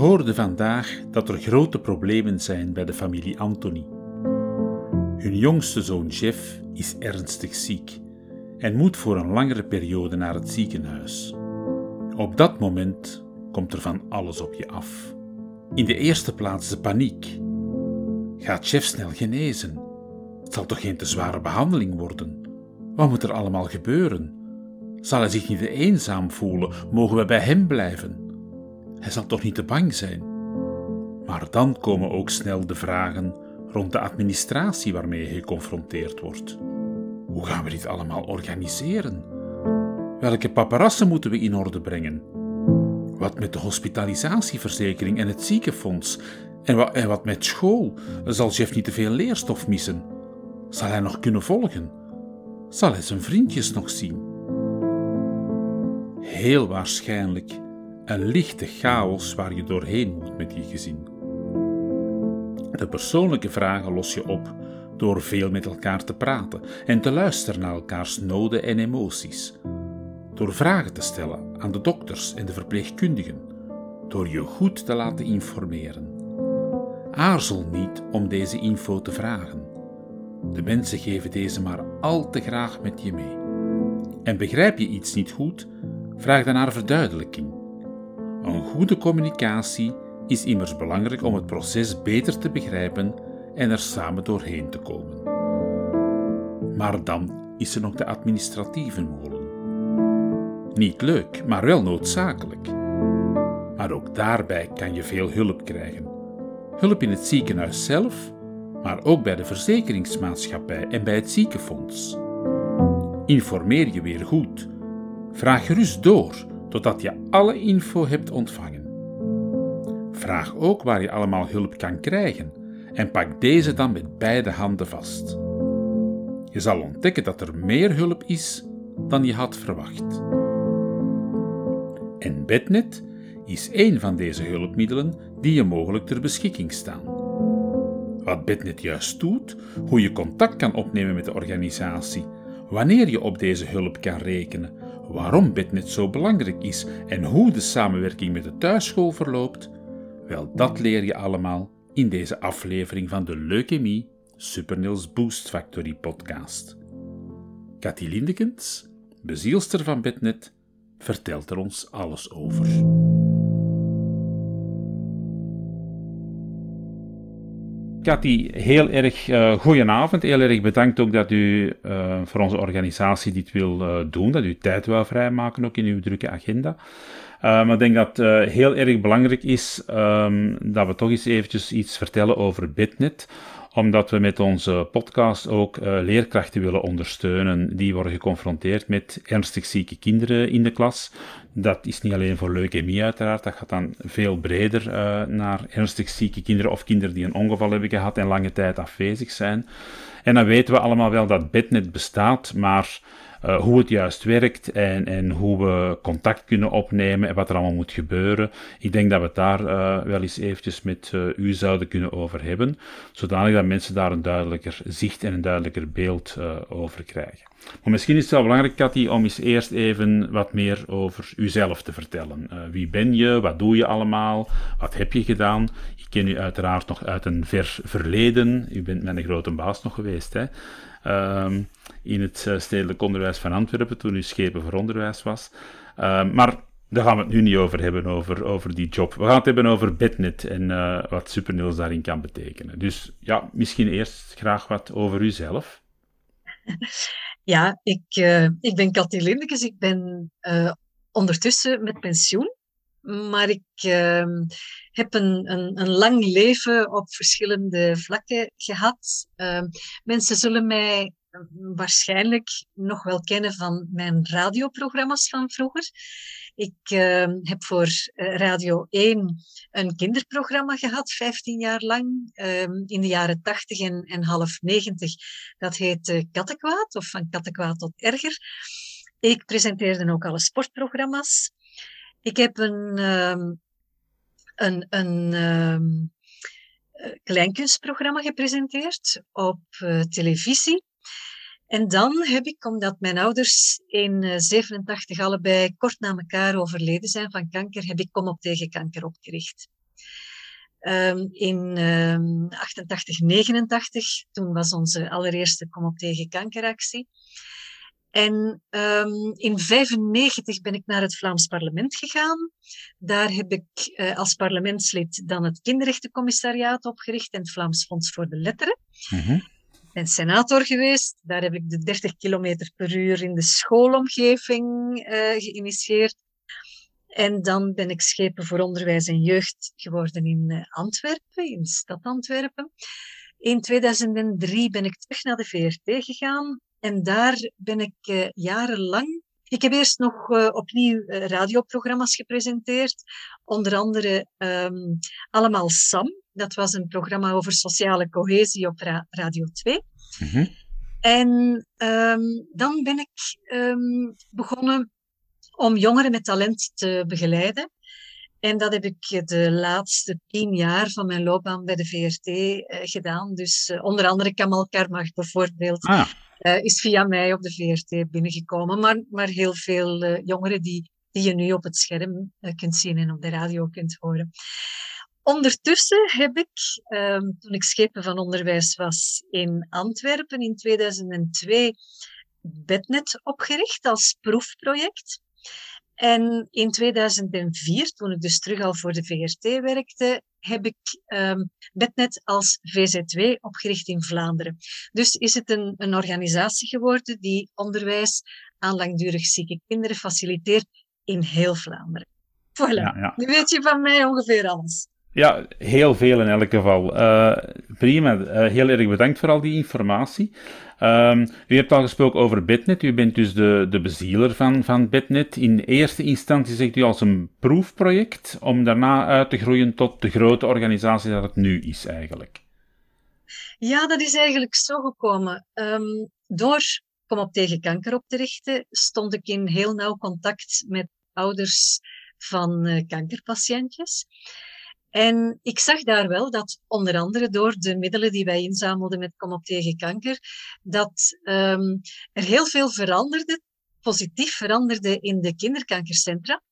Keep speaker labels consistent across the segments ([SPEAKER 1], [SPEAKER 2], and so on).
[SPEAKER 1] Hoorde vandaag dat er grote problemen zijn bij de familie Anthony. Hun jongste zoon Jeff is ernstig ziek en moet voor een langere periode naar het ziekenhuis. Op dat moment komt er van alles op je af. In de eerste plaats de paniek. Gaat Jeff snel genezen? Het zal toch geen te zware behandeling worden? Wat moet er allemaal gebeuren? Zal hij zich niet eenzaam voelen? Mogen we bij hem blijven? Hij zal toch niet te bang zijn? Maar dan komen ook snel de vragen rond de administratie waarmee je geconfronteerd wordt. Hoe gaan we dit allemaal organiseren? Welke paparassen moeten we in orde brengen? Wat met de hospitalisatieverzekering en het ziekenfonds? En en wat met school? Zal Jeff niet te veel leerstof missen? Zal hij nog kunnen volgen? Zal hij zijn vriendjes nog zien? Heel waarschijnlijk een lichte chaos waar je doorheen moet met je gezin. De persoonlijke vragen los je op door veel met elkaar te praten en te luisteren naar elkaars noden en emoties. Door vragen te stellen aan de dokters en de verpleegkundigen. Door je goed te laten informeren. Aarzel niet om deze info te vragen. De mensen geven deze maar al te graag met je mee. En begrijp je iets niet goed, vraag dan naar verduidelijking. Een goede communicatie is immers belangrijk om het proces beter te begrijpen en er samen doorheen te komen. Maar dan is er nog de administratieve molen. Niet leuk, maar wel noodzakelijk. Maar ook daarbij kan je veel hulp krijgen. Hulp in het ziekenhuis zelf, maar ook bij de verzekeringsmaatschappij en bij het ziekenfonds. Informeer je weer goed. Vraag gerust door totdat je alle info hebt ontvangen. Vraag ook waar je allemaal hulp kan krijgen en pak deze dan met beide handen vast. Je zal ontdekken dat er meer hulp is dan je had verwacht. En Bednet is één van deze hulpmiddelen die je mogelijk ter beschikking staan. Wat Bednet juist doet, hoe je contact kan opnemen met de organisatie, wanneer je op deze hulp kan rekenen, waarom Bednet zo belangrijk is en hoe de samenwerking met de thuisschool verloopt, wel dat leer je allemaal in deze aflevering van de Leukemie Supernils Boost Factory podcast. Cathy Lindekens, bezielster van Bednet, vertelt er ons alles over. Cathy, heel erg uh, goedenavond. Heel erg bedankt ook dat u uh, voor onze organisatie dit wil uh, doen, dat u tijd wil vrijmaken ook in uw drukke agenda. maar ik denk dat het heel erg belangrijk is um, dat we toch eens eventjes iets vertellen over Bitnet omdat we met onze podcast ook uh, leerkrachten willen ondersteunen die worden geconfronteerd met ernstig zieke kinderen in de klas. Dat is niet alleen voor leukemie uiteraard, dat gaat dan veel breder uh, naar ernstig zieke kinderen of kinderen die een ongeval hebben gehad en lange tijd afwezig zijn. En dan weten we allemaal wel dat bednet bestaat, maar uh, hoe het juist werkt en, en hoe we contact kunnen opnemen en wat er allemaal moet gebeuren. Ik denk dat we het daar uh, wel eens eventjes met uh, u zouden kunnen over hebben, zodanig dat mensen daar een duidelijker zicht en een duidelijker beeld over krijgen. Maar misschien is het wel belangrijk, Cathy, om eens eerst even wat meer over uzelf te vertellen. wie ben je? Wat doe je allemaal? Wat heb je gedaan? Ik ken u uiteraard nog uit een ver verleden. U bent mijn grote baas nog geweest, hè? Um, in het eh, stedelijk onderwijs van Antwerpen, toen u schepen voor onderwijs was. Uh, maar daar gaan we het nu niet over hebben, over, over die job. We gaan het hebben over Bednet en uh, wat Supernieuws daarin kan betekenen. Dus ja, misschien eerst graag wat over uzelf.
[SPEAKER 2] Ja, ik, uh, ik ben Cathy Lindekes. Ik ben ondertussen met pensioen. Maar ik ehm, heb een, een, een, lang leven op verschillende vlakken gehad. Ehm, mensen zullen mij waarschijnlijk nog wel kennen van mijn radioprogramma's van vroeger. Ik uh, heb voor uh, Radio 1 een kinderprogramma gehad, 15 jaar lang, uh, in de jaren 80 en, en half 90. Dat heet Kattenkwaad, of van Kattenkwaad tot Erger. Ik presenteerde ook alle sportprogramma's. Ik heb een, ehm, een, een um, kleinkunstprogramma gepresenteerd op televisie. En dan heb ik, omdat mijn ouders in 87 allebei kort na elkaar overleden zijn van kanker, heb ik Kom op tegen kanker opgericht. Um, in um, 88, 89, toen was onze allereerste Kom op tegen kankeractie. En um, in 95 ben ik naar het Vlaams parlement gegaan. Daar heb ik uh, als parlementslid dan het kinderrechtencommissariaat opgericht en het Vlaams Fonds voor de Letteren. Mm. Ben senator geweest. Daar heb ik de 30 km per uur in de schoolomgeving uh, geïnitieerd. En dan ben ik schepen voor onderwijs en jeugd geworden in uh, Antwerpen, in de stad Antwerpen. In 2003 ben ik terug naar de VRT gegaan en daar ben ik uh, jarenlang. Ik heb eerst nog opnieuw radioprogramma's gepresenteerd. Onder andere um, Allemaal Sam. Dat was een programma over sociale cohesie op ra Radio 2. Mm -hmm. En um, dan ben ik um, begonnen om jongeren met talent te begeleiden. En dat heb ik de laatste tien jaar van mijn loopbaan bij de VRT uh, gedaan. Dus uh, onder andere Kamal Karmach bijvoorbeeld. Ah. Uh, is via mij op de VRT binnengekomen. Maar, maar heel veel jongeren die, die je nu op het scherm kunt zien en op de radio kunt horen. Ondertussen heb ik, ehm, toen ik schepen van onderwijs was in Antwerpen in 2002, Bednet opgericht als proefproject. En in 2004, toen ik dus terug al voor de VRT werkte, heb ik um, Bednet als VZ2 opgericht in Vlaanderen. Dus is het een, een organisatie geworden die onderwijs aan langdurig zieke kinderen faciliteert in heel Vlaanderen. Voilà, ja, ja. nu weet je van mij ongeveer alles.
[SPEAKER 1] Ja, heel veel in elk geval. Uh, prima, uh, heel erg bedankt voor al die informatie. Um, u hebt al gesproken over Bitnet. U bent dus de, de bezieler van, van Bitnet. In eerste instantie zegt u als een proefproject, om daarna uit te groeien tot de grote organisatie dat het nu is eigenlijk.
[SPEAKER 2] Ja, dat is eigenlijk zo gekomen. Um, door Kom op tegen kanker op te richten, stond ik in heel nauw contact met ouders van uh, kankerpatiëntjes. En ik zag daar wel dat onder andere door de middelen die wij inzamelden met Kom op tegen kanker, dat um, er heel veel veranderde, positief veranderde in de kinderkankercentra.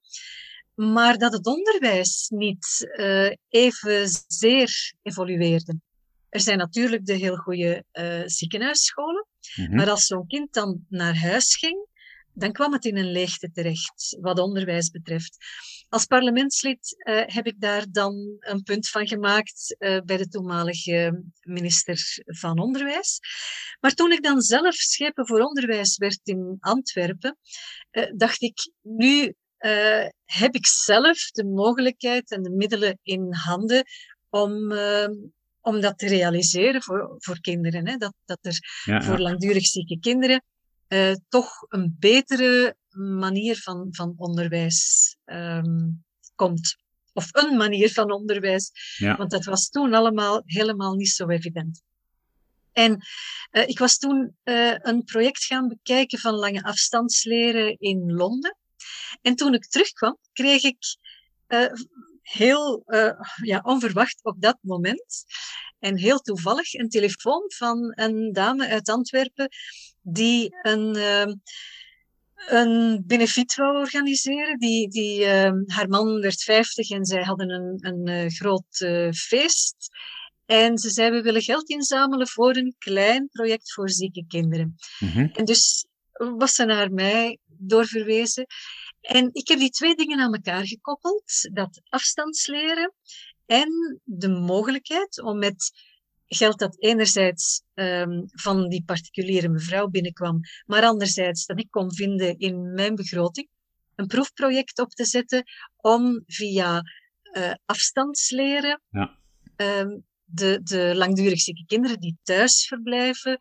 [SPEAKER 2] Maar dat het onderwijs niet uh, evenzeer evolueerde. Er zijn natuurlijk de heel goede uh, ziekenhuisscholen, mm -hmm. maar als zo'n kind dan naar huis ging, dan kwam het in een leegte terecht, wat onderwijs betreft. Als parlementslid uh, heb ik daar dan een punt van gemaakt uh, bij de toenmalige minister van Onderwijs. Maar toen ik dan zelf schepen voor onderwijs werd in Antwerpen, uh, dacht ik, nu heb ik zelf de mogelijkheid en de middelen in handen om om dat te realiseren voor, voor kinderen. Hè? Dat, dat er ja, voor langdurig zieke kinderen uh, toch een betere manier van, van onderwijs um, komt. Of een manier van onderwijs. Ja. Want dat was toen allemaal helemaal niet zo evident. En uh, ik was toen uh, een project gaan bekijken van lange afstandsleren in Londen. En toen ik terugkwam, kreeg ik heel ja, onverwacht op dat moment en heel toevallig een telefoon van een dame uit Antwerpen die een, uh, een benefiet wou organiseren. Die, die, uh, haar man werd 50 en zij hadden een, een uh, groot uh, feest. En ze zei, we willen geld inzamelen voor een klein project voor zieke kinderen. Mm -hmm. En dus was ze naar mij doorverwezen. En ik heb die twee dingen aan elkaar gekoppeld. Dat afstandsleren en de mogelijkheid om met geld dat enerzijds um, van die particuliere mevrouw binnenkwam, maar anderzijds dat ik kon vinden in mijn begroting, een proefproject op te zetten om via uh, afstandsleren ja. um, de, de langdurig zieke kinderen die thuis verblijven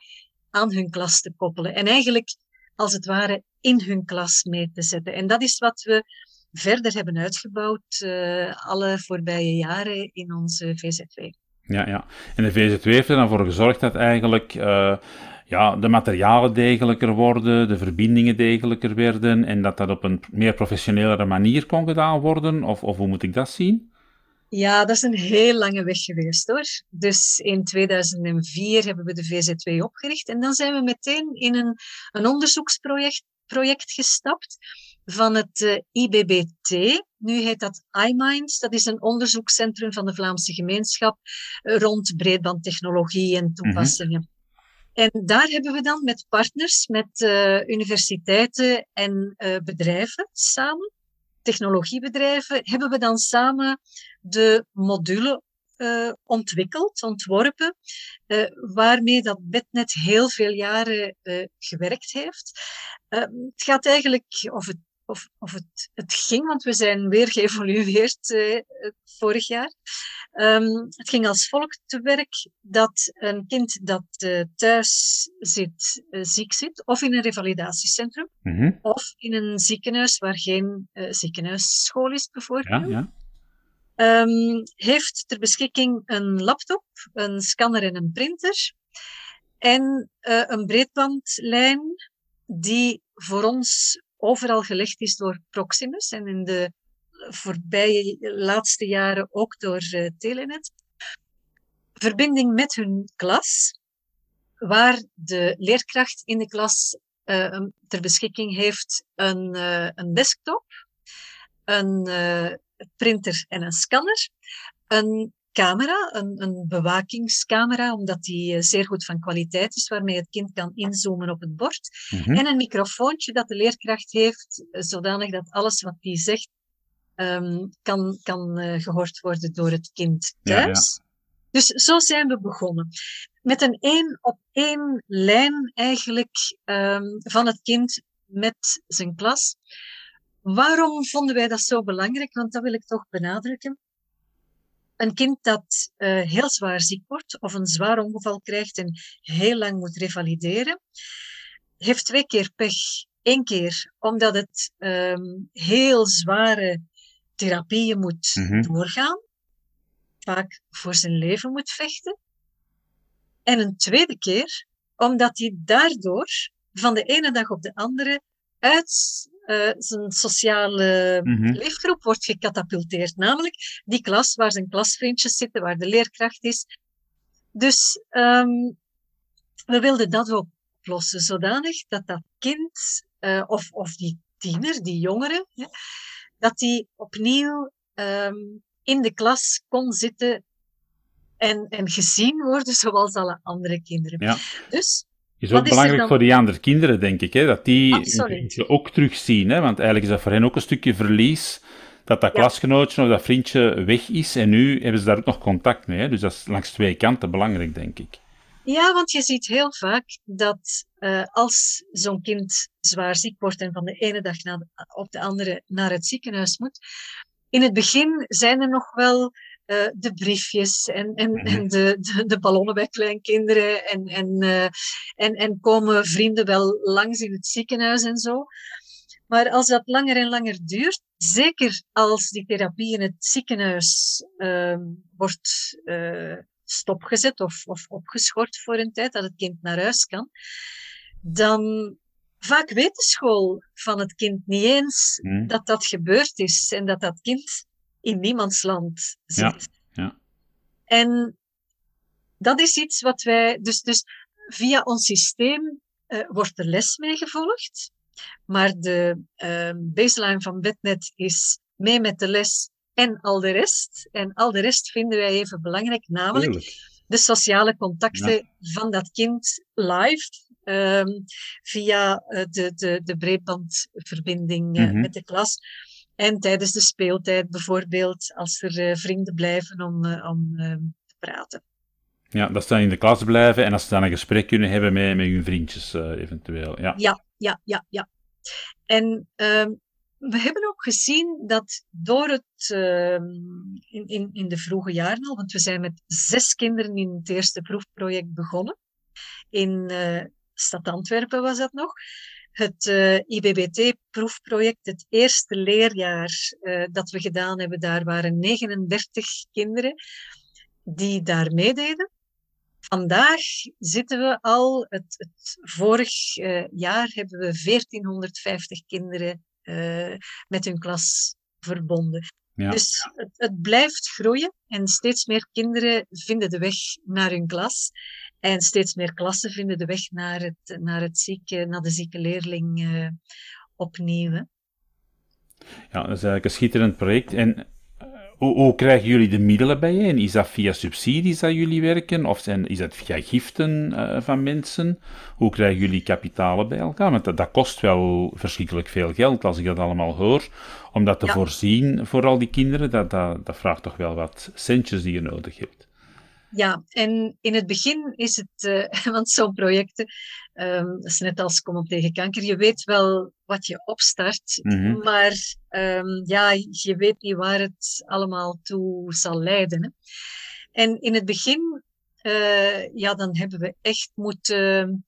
[SPEAKER 2] aan hun klas te koppelen. En eigenlijk, als het ware, in hun klas mee te zetten. En dat is wat we verder hebben uitgebouwd uh, alle voorbije jaren in onze VZW.
[SPEAKER 1] Ja, ja. En de VZW heeft er dan voor gezorgd dat eigenlijk uh, ja, de materialen degelijker worden, de verbindingen degelijker werden en dat dat op een meer professionelere manier kon gedaan worden? Of, of hoe moet ik dat zien?
[SPEAKER 2] Ja, dat is een heel lange weg geweest hoor. Dus in 2004 hebben we de VZW opgericht en dan zijn we meteen in een, een onderzoeksproject project gestapt van het uh, eh, IBBT. Nu heet dat iMinds. Dat is een onderzoekscentrum van de Vlaamse gemeenschap uh, rond breedbandtechnologie en mhm. toepassingen. En daar hebben we dan met partners, met uh, universiteiten en bedrijven samen, technologiebedrijven, hebben we dan samen de module uh, ontwikkeld, ontworpen, uh, waarmee dat bednet heel veel jaren uh, gewerkt heeft. het gaat eigenlijk, of het of, of het, het ging, want we zijn weer geëvolueerd uh, vorig jaar. Um, het ging als volgt te werk dat een kind dat uh, thuis zit, uh, ziek zit, of in een revalidatiecentrum, mm -hmm. of in een ziekenhuis waar geen ziekenhuisschool is bijvoorbeeld, ja, ja. Um, heeft ter beschikking een laptop, een scanner en een printer en een breedbandlijn die voor ons overal gelegd is door Proximus en in de voorbije laatste jaren ook door uh, Telenet. Verbinding met hun klas, waar de leerkracht in de klas uh, ter beschikking heeft een, uh, een desktop, een printer en een scanner, een camera, een, een bewakingscamera, omdat die eh, zeer goed van kwaliteit is, waarmee het kind kan inzoomen op het bord. Mhm. En een microfoontje dat de leerkracht heeft, eh, zodanig dat alles wat die zegt um, kan, kan uh, gehoord worden door het kind thuis. Ja, ja. Dus zo zijn we begonnen. Met een één op één lijn eigenlijk um, van het kind met zijn klas. Waarom vonden wij dat zo belangrijk? Want dat wil ik toch benadrukken een kind dat uh, heel zwaar ziek wordt of een zwaar ongeval krijgt en heel lang moet revalideren, heeft twee keer pech. Eén keer omdat het um, heel zware therapieën moet mm -hmm. doorgaan, vaak voor zijn leven moet vechten. En een tweede keer omdat hij daardoor van de ene dag op de andere uit uh, zijn sociale mm -hmm. leefgroep wordt gecatapulteerd. Namelijk die klas waar zijn klasvriendjes zitten, waar de leerkracht is. Dus um, we wilden dat ook oplossen, zodanig dat dat kind, uh, of, of die tiener, die jongere, ja, dat die opnieuw um, in de klas kon zitten en, en gezien worden zoals alle andere kinderen. Ja.
[SPEAKER 1] Dus is ook belangrijk voor die andere kinderen, denk ik, hè, dat die je ook terugzien. Hè, want eigenlijk is dat voor hen ook een stukje verlies dat dat klasgenootje of dat vriendje weg is. En nu hebben ze daar ook nog contact mee. Hè, dus dat is langs twee kanten belangrijk, denk ik.
[SPEAKER 2] Ja, want je ziet heel vaak dat uh, als zo'n kind zwaar ziek wordt en van de ene dag na de, op de andere naar het ziekenhuis moet, in het begin zijn er nog wel uh, de briefjes en, en, mhm. en de, de, de, ballonnen bij kleinkinderen en, en, uh, en, en komen vrienden wel langs in het ziekenhuis en zo. Maar als dat langer en langer duurt, zeker als die therapie in het ziekenhuis uh, wordt uh, stopgezet of, of opgeschort voor een tijd, dat het kind naar huis kan, dan vaak weet de school van het kind niet eens mm. dat dat gebeurd is en dat dat kind in niemands land zit. Ja, ja. En dat is iets wat wij, dus, dus via ons systeem uh, wordt er les mee gevolgd, maar de uh, baseline van Bednet is mee met de les en al de rest. En al de rest vinden wij even belangrijk, namelijk de sociale contacten ja. van dat kind live. Um, via uh, de, de, de breedbandverbinding mm -hmm. met de klas. En tijdens de speeltijd bijvoorbeeld, als er uh, vrienden blijven om, uh, om uh, te praten.
[SPEAKER 1] Ja, dat ze dan in de klas blijven en als ze dan een gesprek kunnen hebben met, met hun vriendjes eventueel. Ja,
[SPEAKER 2] ja, ja, ja. ja. En ehm, we hebben ook gezien dat door het, ehm, in, in, in de vroege jaren al, want we zijn met zes kinderen in het eerste proefproject begonnen, in stad Antwerpen was dat nog. Het uh, IBBT-proefproject, het eerste leerjaar uh, dat we gedaan hebben, daar waren 39 kinderen die daar meededen. Vandaag zitten we al, het, het vorig uh, jaar hebben we 1450 kinderen met hun klas verbonden. Ja. Dus het, het, blijft groeien en steeds meer kinderen vinden de weg naar hun klas. En steeds meer klassen vinden de weg naar, het, naar, het zieke, naar de zieke leerling uh, opnieuw.
[SPEAKER 1] Ja, dat is eigenlijk een schitterend project. En hoe, hoe, krijgen jullie de middelen bijeen? Is dat via subsidies dat jullie werken? Of zijn, is dat via giften uh, van mensen? Hoe krijgen jullie kapitalen bij elkaar? Want dat, dat, kost wel verschrikkelijk veel geld als ik dat allemaal hoor. Om dat te ja. voorzien voor al die kinderen, dat, dat, dat vraagt toch wel wat centjes die je nodig hebt.
[SPEAKER 2] Ja, en in het begin is het, uh, want zo'n projecten, um, dat is net als Kom op tegen kanker, je weet wel wat je opstart, mm -hmm. maar um, ja, je weet niet waar het allemaal toe zal leiden. Hè. En in het begin, uh, ja, dan hebben we echt moeten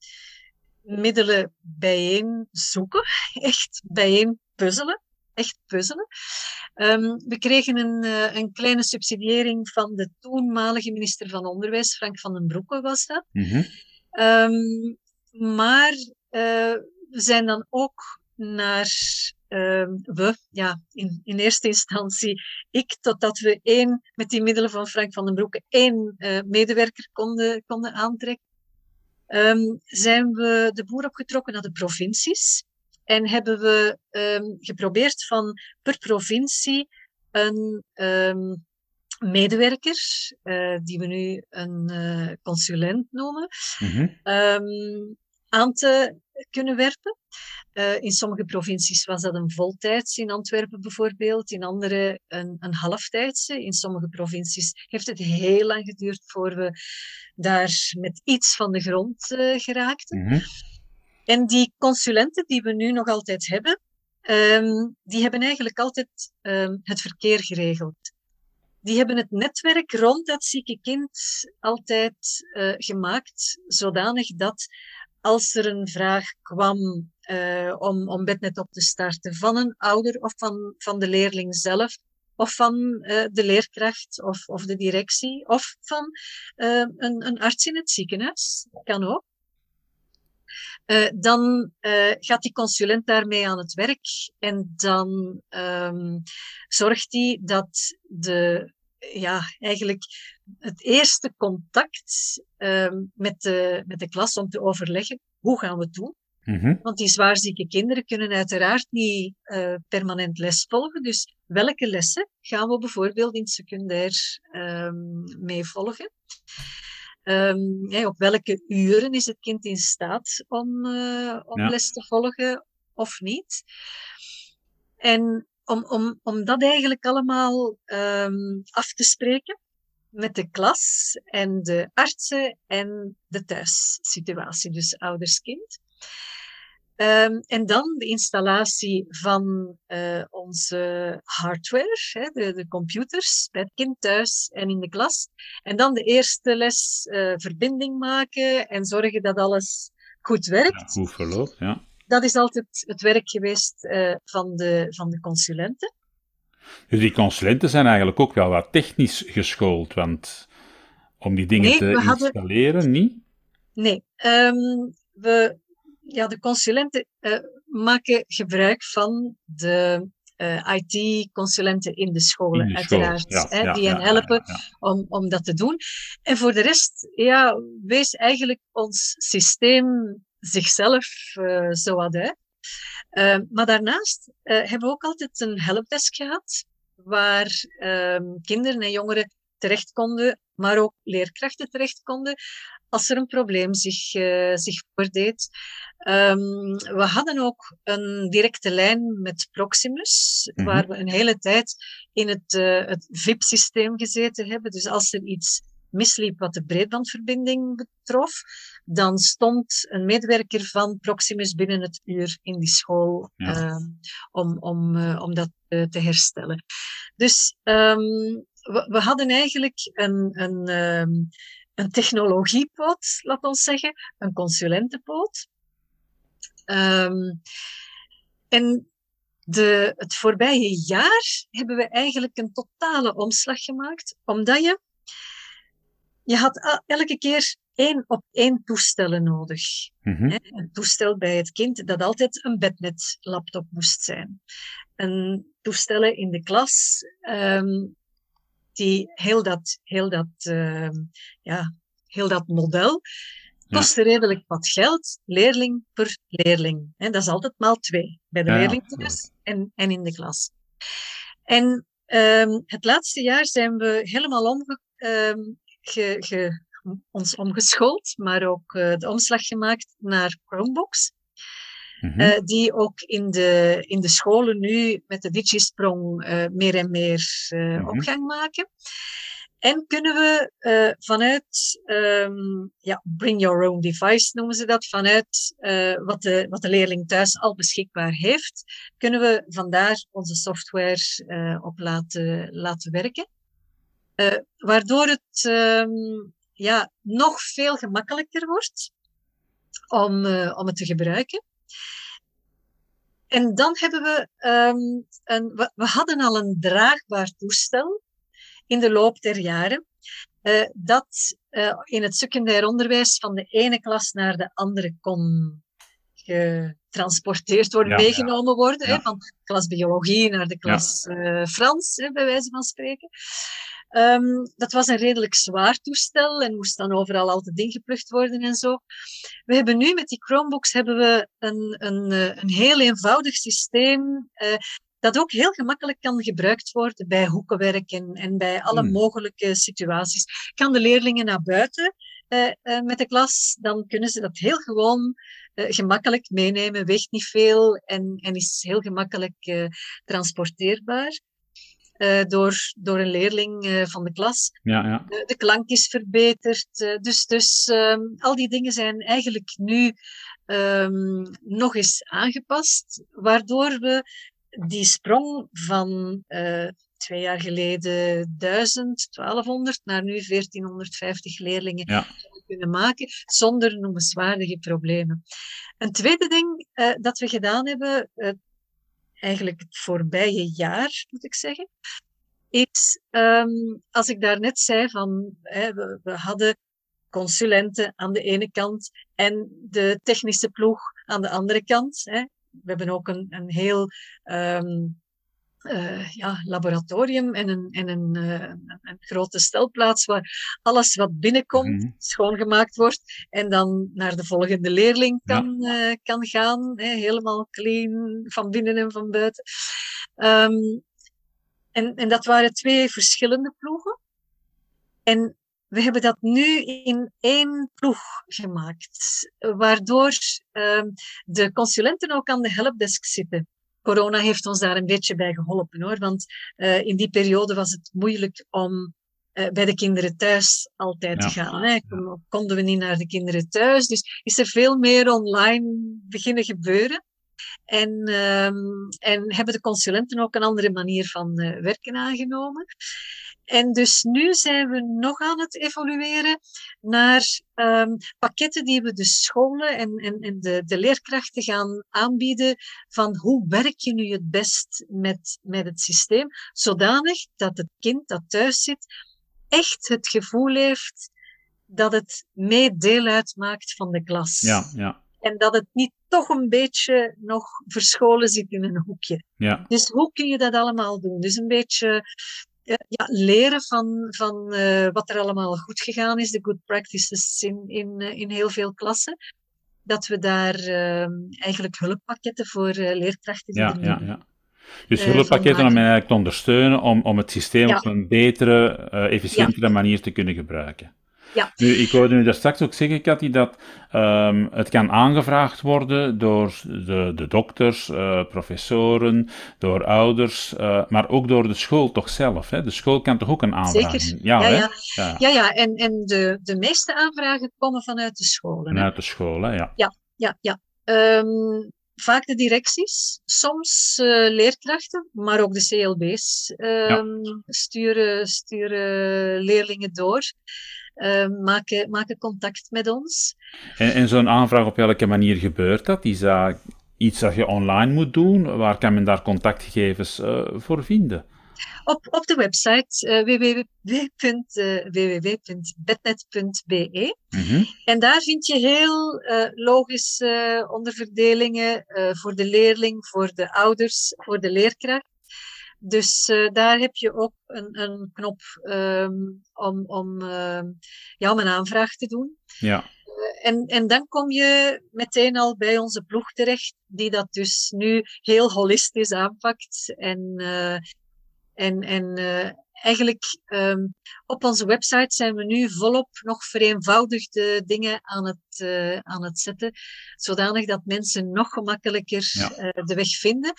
[SPEAKER 2] middelen bijeen zoeken, echt bijeen puzzelen echt puzzelen. Um, we kregen een, uh, een, kleine subsidiëring van de toenmalige minister van Onderwijs, Frank van den Broeke was dat. Mm -hmm. um, maar uh, we zijn dan ook naar uh, we, ja, in, in eerste instantie ik, totdat we één, met die middelen van Frank van den Broeke, één uh, medewerker konden, konden aantrekken. Um, zijn we de boer opgetrokken naar de provincies. En hebben we um, geprobeerd van per provincie een um, medewerker, uh, die we nu een uh, consulent noemen, mm -hmm. um, aan te kunnen werpen. Uh, in sommige provincies was dat een voltijdse, in Antwerpen bijvoorbeeld, in andere een, een halftijdse. In sommige provincies heeft het heel lang geduurd voor we daar met iets van de grond geraakten. Mm -hmm. En die consulenten die we nu nog altijd hebben, um, die hebben eigenlijk altijd um, het verkeer geregeld. Die hebben het netwerk rond dat zieke kind altijd uh, gemaakt, zodanig dat als er een vraag kwam uh, om, om bednet op te starten van een ouder of van, van de leerling zelf, of van uh, de leerkracht of, of de directie, of van een, een arts in het ziekenhuis, kan ook. Uh, dan uh, gaat die consulent daarmee aan het werk en dan um, zorgt hij dat de, ja, eigenlijk het eerste contact um, met, de, met de klas om te overleggen, hoe gaan we het doen? Mm -hmm. Want die zwaarzieke kinderen kunnen uiteraard niet uh, permanent les volgen. Dus welke lessen gaan we bijvoorbeeld in het secundair um, meevolgen? Um, ja, op welke uren is het kind in staat om, uh, om ja. les te volgen of niet? En om, om, om dat eigenlijk allemaal um, af te spreken met de klas en de artsen en de thuissituatie, dus ouders-kind. Um, en dan de installatie van uh, onze hardware, hè, de, de, computers, bij het kind thuis en in de klas. En dan de eerste les uh, verbinding maken en zorgen dat alles goed werkt.
[SPEAKER 1] Ja, goed verloopt, ja.
[SPEAKER 2] Dat is altijd het werk geweest uh, van, de, van de consulenten.
[SPEAKER 1] Dus die consulenten zijn eigenlijk ook wel wat technisch geschoold, want om die dingen nee, te installeren, hadden... niet?
[SPEAKER 2] Nee, um, we ja, de consulenten uh, maken gebruik van de uh, eh, IT-consulenten in de scholen, in de uiteraard. School. Ja, hè, ja, die hen helpen Om, om dat te doen. En voor de rest, ja, wees eigenlijk ons systeem zichzelf uh, zo wat uit. maar daarnaast hebben we ook altijd een helpdesk gehad, waar ehm, kinderen en jongeren terecht konden, maar ook leerkrachten terecht konden, als er een probleem zich, uh, zich voordeed. Um, we hadden ook een directe lijn met Proximus, mm -hmm. waar we een hele tijd in het, uh, het VIP-systeem gezeten hebben. Dus als er iets misliep wat de breedbandverbinding betrof, dan stond een medewerker van Proximus binnen het uur in die school ja. uh, om, om, uh, om dat uh, te herstellen. Dus um, we, we, hadden eigenlijk een, een, um, een technologiepoot, laat ons zeggen, een consulentenpoot. Ehm, en de, het voorbije jaar hebben we eigenlijk een totale omslag gemaakt, omdat je, je had elke keer één op één toestellen nodig.
[SPEAKER 1] Mhm.
[SPEAKER 2] Een toestel bij het kind dat altijd een bednet laptop moest zijn. Een toestellen in de klas ehm, die heel dat, heel dat, ehm, ja, heel dat model kostte redelijk wat geld, leerling per leerling. dat is altijd maal twee, bij de thuis en, en in de klas. En ehm, het laatste jaar zijn we helemaal omge, ge, ons omgeschoold, maar ook uh, de omslag gemaakt naar Chromebooks. Mm die ook in de, in de scholen nu met de Digisprong uh, meer en meer mm opgang maken. En kunnen we vanuit, um, ja, bring your own device noemen ze dat, vanuit wat, de, wat de leerling thuis al beschikbaar heeft, kunnen we vandaar onze software op laten, laten werken. waardoor het um, ja, nog veel gemakkelijker wordt om, om het te gebruiken. En dan hebben we, um, een, we, we, hadden al een draagbaar toestel in de loop der jaren, uh, dat uh, in het secundair onderwijs van de ene klas naar de andere kon getransporteerd worden, meegenomen worden. Hè, van klas biologie naar de klas ja. Frans, hè, bij wijze van spreken. Um, dat was een redelijk zwaar toestel en moest dan overal altijd ingeplucht worden en zo. We hebben nu met die Chromebooks hebben we een, een, eh, een heel eenvoudig systeem uh, dat ook heel gemakkelijk kan gebruikt worden bij hoekenwerk en, en bij alle hmm. mogelijke situaties. Kan de leerlingen naar buiten uh, uh, met de klas, dan kunnen ze dat heel gewoon uh, gemakkelijk meenemen, weegt niet veel en, en is heel gemakkelijk transporteerbaar uh, door, door een leerling uh, van de klas.
[SPEAKER 1] Ja, ja.
[SPEAKER 2] De, de, klank is verbeterd. Dus dus um, al die dingen zijn eigenlijk nu um, nog eens aangepast, waardoor we die sprong van twee jaar geleden 1000, 1200 naar nu 1450 leerlingen
[SPEAKER 1] ja.
[SPEAKER 2] kunnen maken zonder noemenswaardige problemen. Een tweede ding dat we gedaan hebben, eigenlijk het voorbije jaar, moet ik zeggen, is, um, als ik daarnet zei van, hè, we, we, hadden consulenten aan de ene kant en de technische ploeg aan de andere kant. Hè. We hebben ook een, een heel um, uh, ja, laboratorium en, een, en een, uh, een, grote stelplaats waar alles wat binnenkomt mm -hmm. schoongemaakt wordt en dan naar de volgende leerling kan, ja. uh, kan gaan. Hè, helemaal clean van binnen en van buiten. Um, en, en dat waren twee verschillende ploegen. En we hebben dat nu in één ploeg gemaakt, waardoor de consulenten ook aan de helpdesk zitten corona heeft ons daar een beetje bij geholpen hoor. Want uh, in die periode was het moeilijk om uh, bij de kinderen thuis altijd ja. te gaan. Hè. Konden we niet naar de kinderen thuis. Dus is er veel meer online beginnen gebeuren. En, um, en hebben de consulenten ook een andere manier van uh, werken aangenomen. En dus nu zijn we nog aan het evolueren naar um, pakketten die we de scholen en, en, en de, de leerkrachten gaan aanbieden van hoe werk je nu het best met, met het systeem, zodanig dat het kind dat thuis zit echt het gevoel heeft dat het mee deel uitmaakt van de klas.
[SPEAKER 1] Ja, ja.
[SPEAKER 2] En dat het niet toch een beetje nog verscholen zit in een hoekje.
[SPEAKER 1] Ja.
[SPEAKER 2] Dus hoe kun je dat allemaal doen? Dus een beetje ja, leren van, van uh, wat er allemaal goed gegaan is, de good practices in, in, uh, in heel veel klassen. Dat we daar uh, eigenlijk hulppakketten voor leerkrachten
[SPEAKER 1] ja, ja, ja. Dus hulppakketten om eigenlijk te ondersteunen om, om het systeem ja. op een betere, efficiëntere manier te kunnen gebruiken.
[SPEAKER 2] Ja.
[SPEAKER 1] Nu, ik hoorde u daar straks ook zeggen, Cathy, dat um, het kan aangevraagd worden door de, de dokters, uh, professoren, door ouders, uh, maar ook door de school toch zelf. Hè? De school kan toch ook een aanvraag
[SPEAKER 2] Zeker.
[SPEAKER 1] Ja,
[SPEAKER 2] ja,
[SPEAKER 1] hè?
[SPEAKER 2] ja. ja. ja, ja. En, en de, de meeste aanvragen komen vanuit de scholen.
[SPEAKER 1] Vanuit de scholen, ja.
[SPEAKER 2] Ja, ja, ja. Um, vaak de directies, soms uh, leerkrachten, maar ook de CLB's um, ja. sturen, sturen leerlingen door. Maken, maken contact met ons.
[SPEAKER 1] En, en zo'n aanvraag, op welke manier gebeurt dat? Is dat iets dat je online moet doen? Waar kan men daar contactgegevens voor vinden?
[SPEAKER 2] op, op de website uh, www.bednet.be. Mm En daar vind je heel uh, logische onderverdelingen uh, voor de leerling, voor de ouders, voor de leerkracht. Dus daar heb je ook een, een knop um, om, om, ehm, ja, om een aanvraag te doen.
[SPEAKER 1] Ja.
[SPEAKER 2] En, en dan kom je meteen al bij onze ploeg terecht, die dat dus nu heel holistisch aanpakt en en, en uh, eigenlijk um, op onze website zijn we nu volop nog vereenvoudigde dingen aan het, uh, aan het zetten, zodanig dat mensen nog gemakkelijker ja. uh, de weg vinden.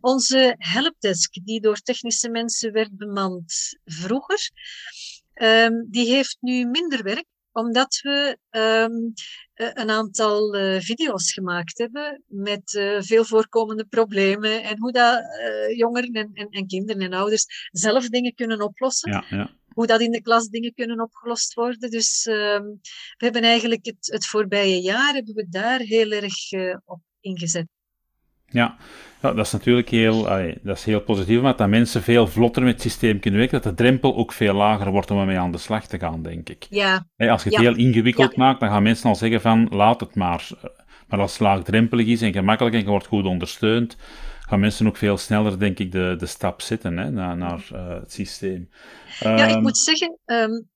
[SPEAKER 2] Onze helpdesk, die door technische mensen werd bemand vroeger, um, die heeft nu minder werk omdat we um, een aantal uh, video's gemaakt hebben met uh, veel voorkomende problemen en hoe dat uh, jongeren en, en, en, kinderen en ouders zelf dingen kunnen oplossen.
[SPEAKER 1] Ja, ja.
[SPEAKER 2] Hoe dat in de klas dingen kunnen opgelost worden. Dus ehm, we hebben eigenlijk het, het voorbije jaar hebben we daar heel erg op ingezet.
[SPEAKER 1] Ja. ja, dat is natuurlijk heel, dat is heel positief, maar dat mensen veel vlotter met het systeem kunnen werken, dat de drempel ook veel lager wordt om ermee aan de slag te gaan, denk ik.
[SPEAKER 2] Ja.
[SPEAKER 1] als je het heel ingewikkeld maakt, dan gaan mensen al zeggen van, laat het maar. Maar als het laagdrempelig is en gemakkelijk en je wordt goed ondersteund, gaan mensen ook veel sneller, denk ik, de, de stap zetten hè, naar, naar uh, het systeem.
[SPEAKER 2] Ja, ik ehm, moet zeggen, um,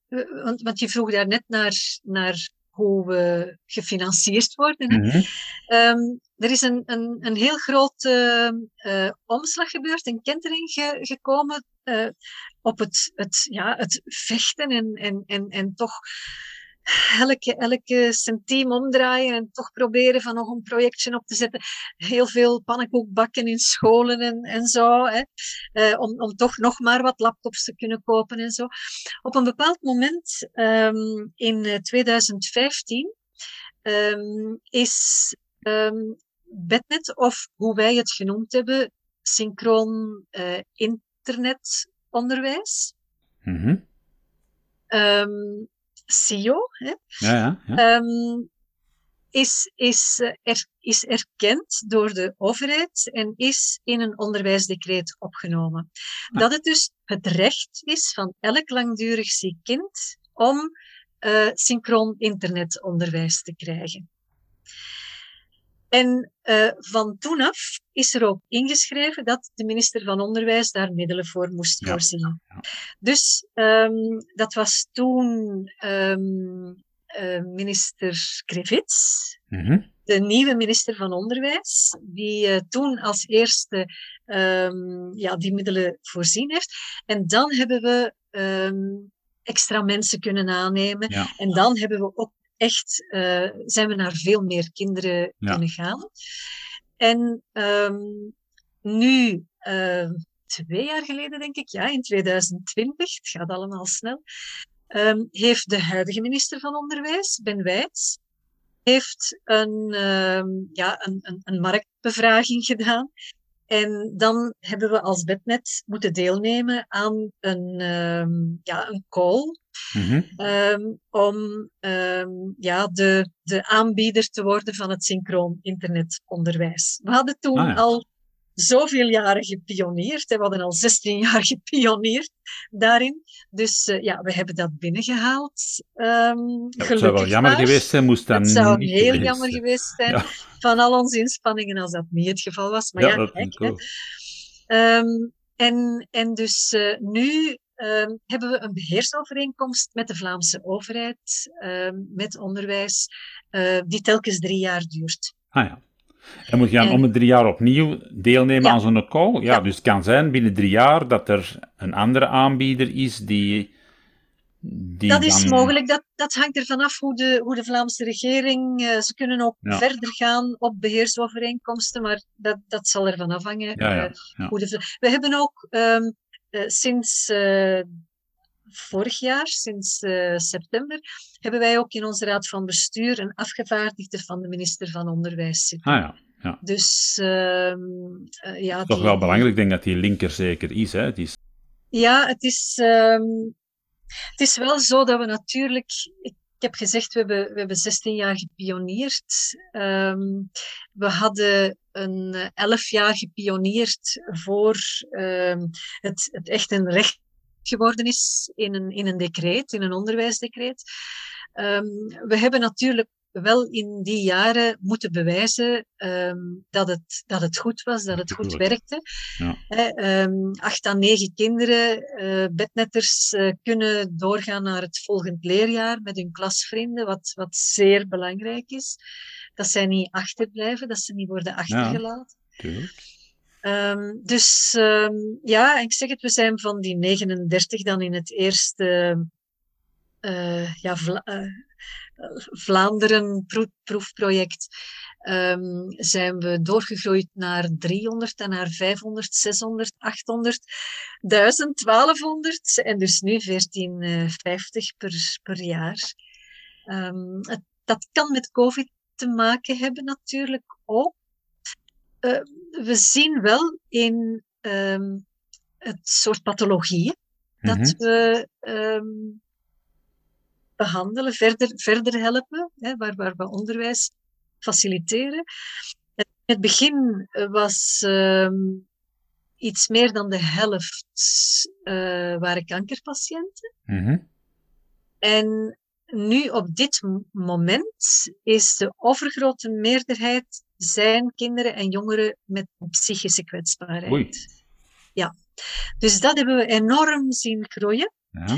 [SPEAKER 2] want, want je vroeg daar net naar, naar hoe we gefinancierd worden. Mm -hmm. um, er is een, een, een heel grote uh, omslag gebeurd, een kentering ge, gekomen uh, op het, het, ja, het vechten en, en, en, en toch elke, elke centiem omdraaien en toch proberen van nog een projectje op te zetten. Heel veel pannenkoek bakken in scholen en, en zo. Hè. Om, om toch nog maar wat laptops te kunnen kopen en zo. Op een bepaald moment um, in 2015 um, is um, Bednet, of hoe wij het genoemd hebben, synchroon uh, internetonderwijs.
[SPEAKER 1] Mm -hmm.
[SPEAKER 2] um, CEO, hè,
[SPEAKER 1] ja, ja, ja.
[SPEAKER 2] Um, is, is, eh, er, is erkend door de overheid en is in een onderwijsdecreet opgenomen. Ah. Dat het dus het recht is van elk langdurig ziek kind om uh, synchroon internetonderwijs te krijgen. En uh, van toen af is er ook ingeschreven dat de minister van Onderwijs daar middelen voor moest ja. voorzien. Ja. Dus um, dat was toen um, uh, minister Krevits,
[SPEAKER 1] mm -hmm.
[SPEAKER 2] de nieuwe minister van Onderwijs, die uh, toen als eerste um, ja, die middelen voorzien heeft. En dan hebben we extra mensen kunnen aannemen.
[SPEAKER 1] Ja.
[SPEAKER 2] En dan hebben we ook echt uh, zijn we naar veel meer kinderen ja. kunnen gaan. En um, nu, uh, twee jaar geleden denk ik, ja, in 2020, het gaat allemaal snel, um, heeft de huidige minister van Onderwijs, Ben Wijts, heeft een, um, ja, een, een, een marktbevraging gedaan. En dan hebben we als Bednet moeten deelnemen aan een, um, ja, een call
[SPEAKER 1] Mm -hmm.
[SPEAKER 2] um, om um, ja, de, de aanbieder te worden van het synchroon internetonderwijs. We hadden toen
[SPEAKER 1] ah, ja.
[SPEAKER 2] al zoveel jaren gepioneerd. We hadden al 16 jaar gepioneerd daarin. Dus uh, ja, we hebben dat binnengehaald. Um,
[SPEAKER 1] ja, het zou wel jammer
[SPEAKER 2] maar.
[SPEAKER 1] geweest zijn, moest dat
[SPEAKER 2] Het zou
[SPEAKER 1] niet
[SPEAKER 2] heel
[SPEAKER 1] geweest
[SPEAKER 2] jammer geweest zijn
[SPEAKER 1] Ja.
[SPEAKER 2] van al onze inspanningen als dat niet het geval was. Maar
[SPEAKER 1] Ja,
[SPEAKER 2] kijk, hè. Um, en, en dus uh, nu um, hebben we een beheersovereenkomst met de Vlaamse overheid, um, met onderwijs, uh, die telkens drie jaar duurt.
[SPEAKER 1] Ah ja. En moet je dan
[SPEAKER 2] En-
[SPEAKER 1] om de drie jaar opnieuw deelnemen
[SPEAKER 2] Ja.
[SPEAKER 1] aan zo'n call? Ja,
[SPEAKER 2] Ja.
[SPEAKER 1] dus het kan zijn binnen drie jaar dat er een andere aanbieder is die... die
[SPEAKER 2] Dat is
[SPEAKER 1] dan-
[SPEAKER 2] mogelijk, dat, dat hangt ervan af hoe de, hoe de Vlaamse regering, uh, ze kunnen ook
[SPEAKER 1] Ja.
[SPEAKER 2] verder gaan op beheersovereenkomsten, maar dat, dat zal ervan afhangen.
[SPEAKER 1] Ja, ja,
[SPEAKER 2] uh, hoe de, we hebben ook um, uh, sinds vorig jaar, sinds uh, september, hebben wij ook in onze raad van bestuur een afgevaardigde van de minister van Onderwijs zitten.
[SPEAKER 1] Ah ja, ja.
[SPEAKER 2] Dus ehm uh, ja,
[SPEAKER 1] Toch
[SPEAKER 2] die-
[SPEAKER 1] wel belangrijk, ik denk dat die linker zeker is. Hè? Is
[SPEAKER 2] Ja, het is. ehm Het is wel zo dat we natuurlijk. Ik heb gezegd, we hebben, we hebben 16 jaar gepioneerd. Ehm, we hadden een 11 jaar gepioneerd voor het, het echt een recht geworden is in een, in een decreet, in een onderwijsdecreet. Ehm, we hebben natuurlijk wel in die jaren moeten bewijzen um, dat, het, dat het goed was, dat het goed werkte. Ja. um, acht à negen kinderen, uh, bednetters, uh, kunnen doorgaan naar het volgend leerjaar met hun klasvrienden, wat, wat zeer belangrijk is. Dat zij niet achterblijven, dat ze niet worden achtergelaten. Ja, Um, dus um, ja, ik zeg het, we zijn van die 39 dan in het eerste uh, ja, uh, Vlaanderen proefproject um, zijn we doorgegroeid naar 300 en naar 500, 600, 800, 1000, 1200 en dus nu 1450 per, per jaar. Het, dat kan met COVID te maken hebben natuurlijk ook. Uh, we zien wel in um, het soort pathologieën dat mm -hmm. we um, behandelen, verder, verder helpen, hè, waar, waar we onderwijs faciliteren. In het begin was um, iets meer dan de helft uh, waren kankerpatiënten. Mm -hmm. En nu op dit moment is de overgrote meerderheid zijn kinderen en jongeren met psychische kwetsbaarheid. Oei. Ja, dus dat hebben we enorm zien groeien. Ja.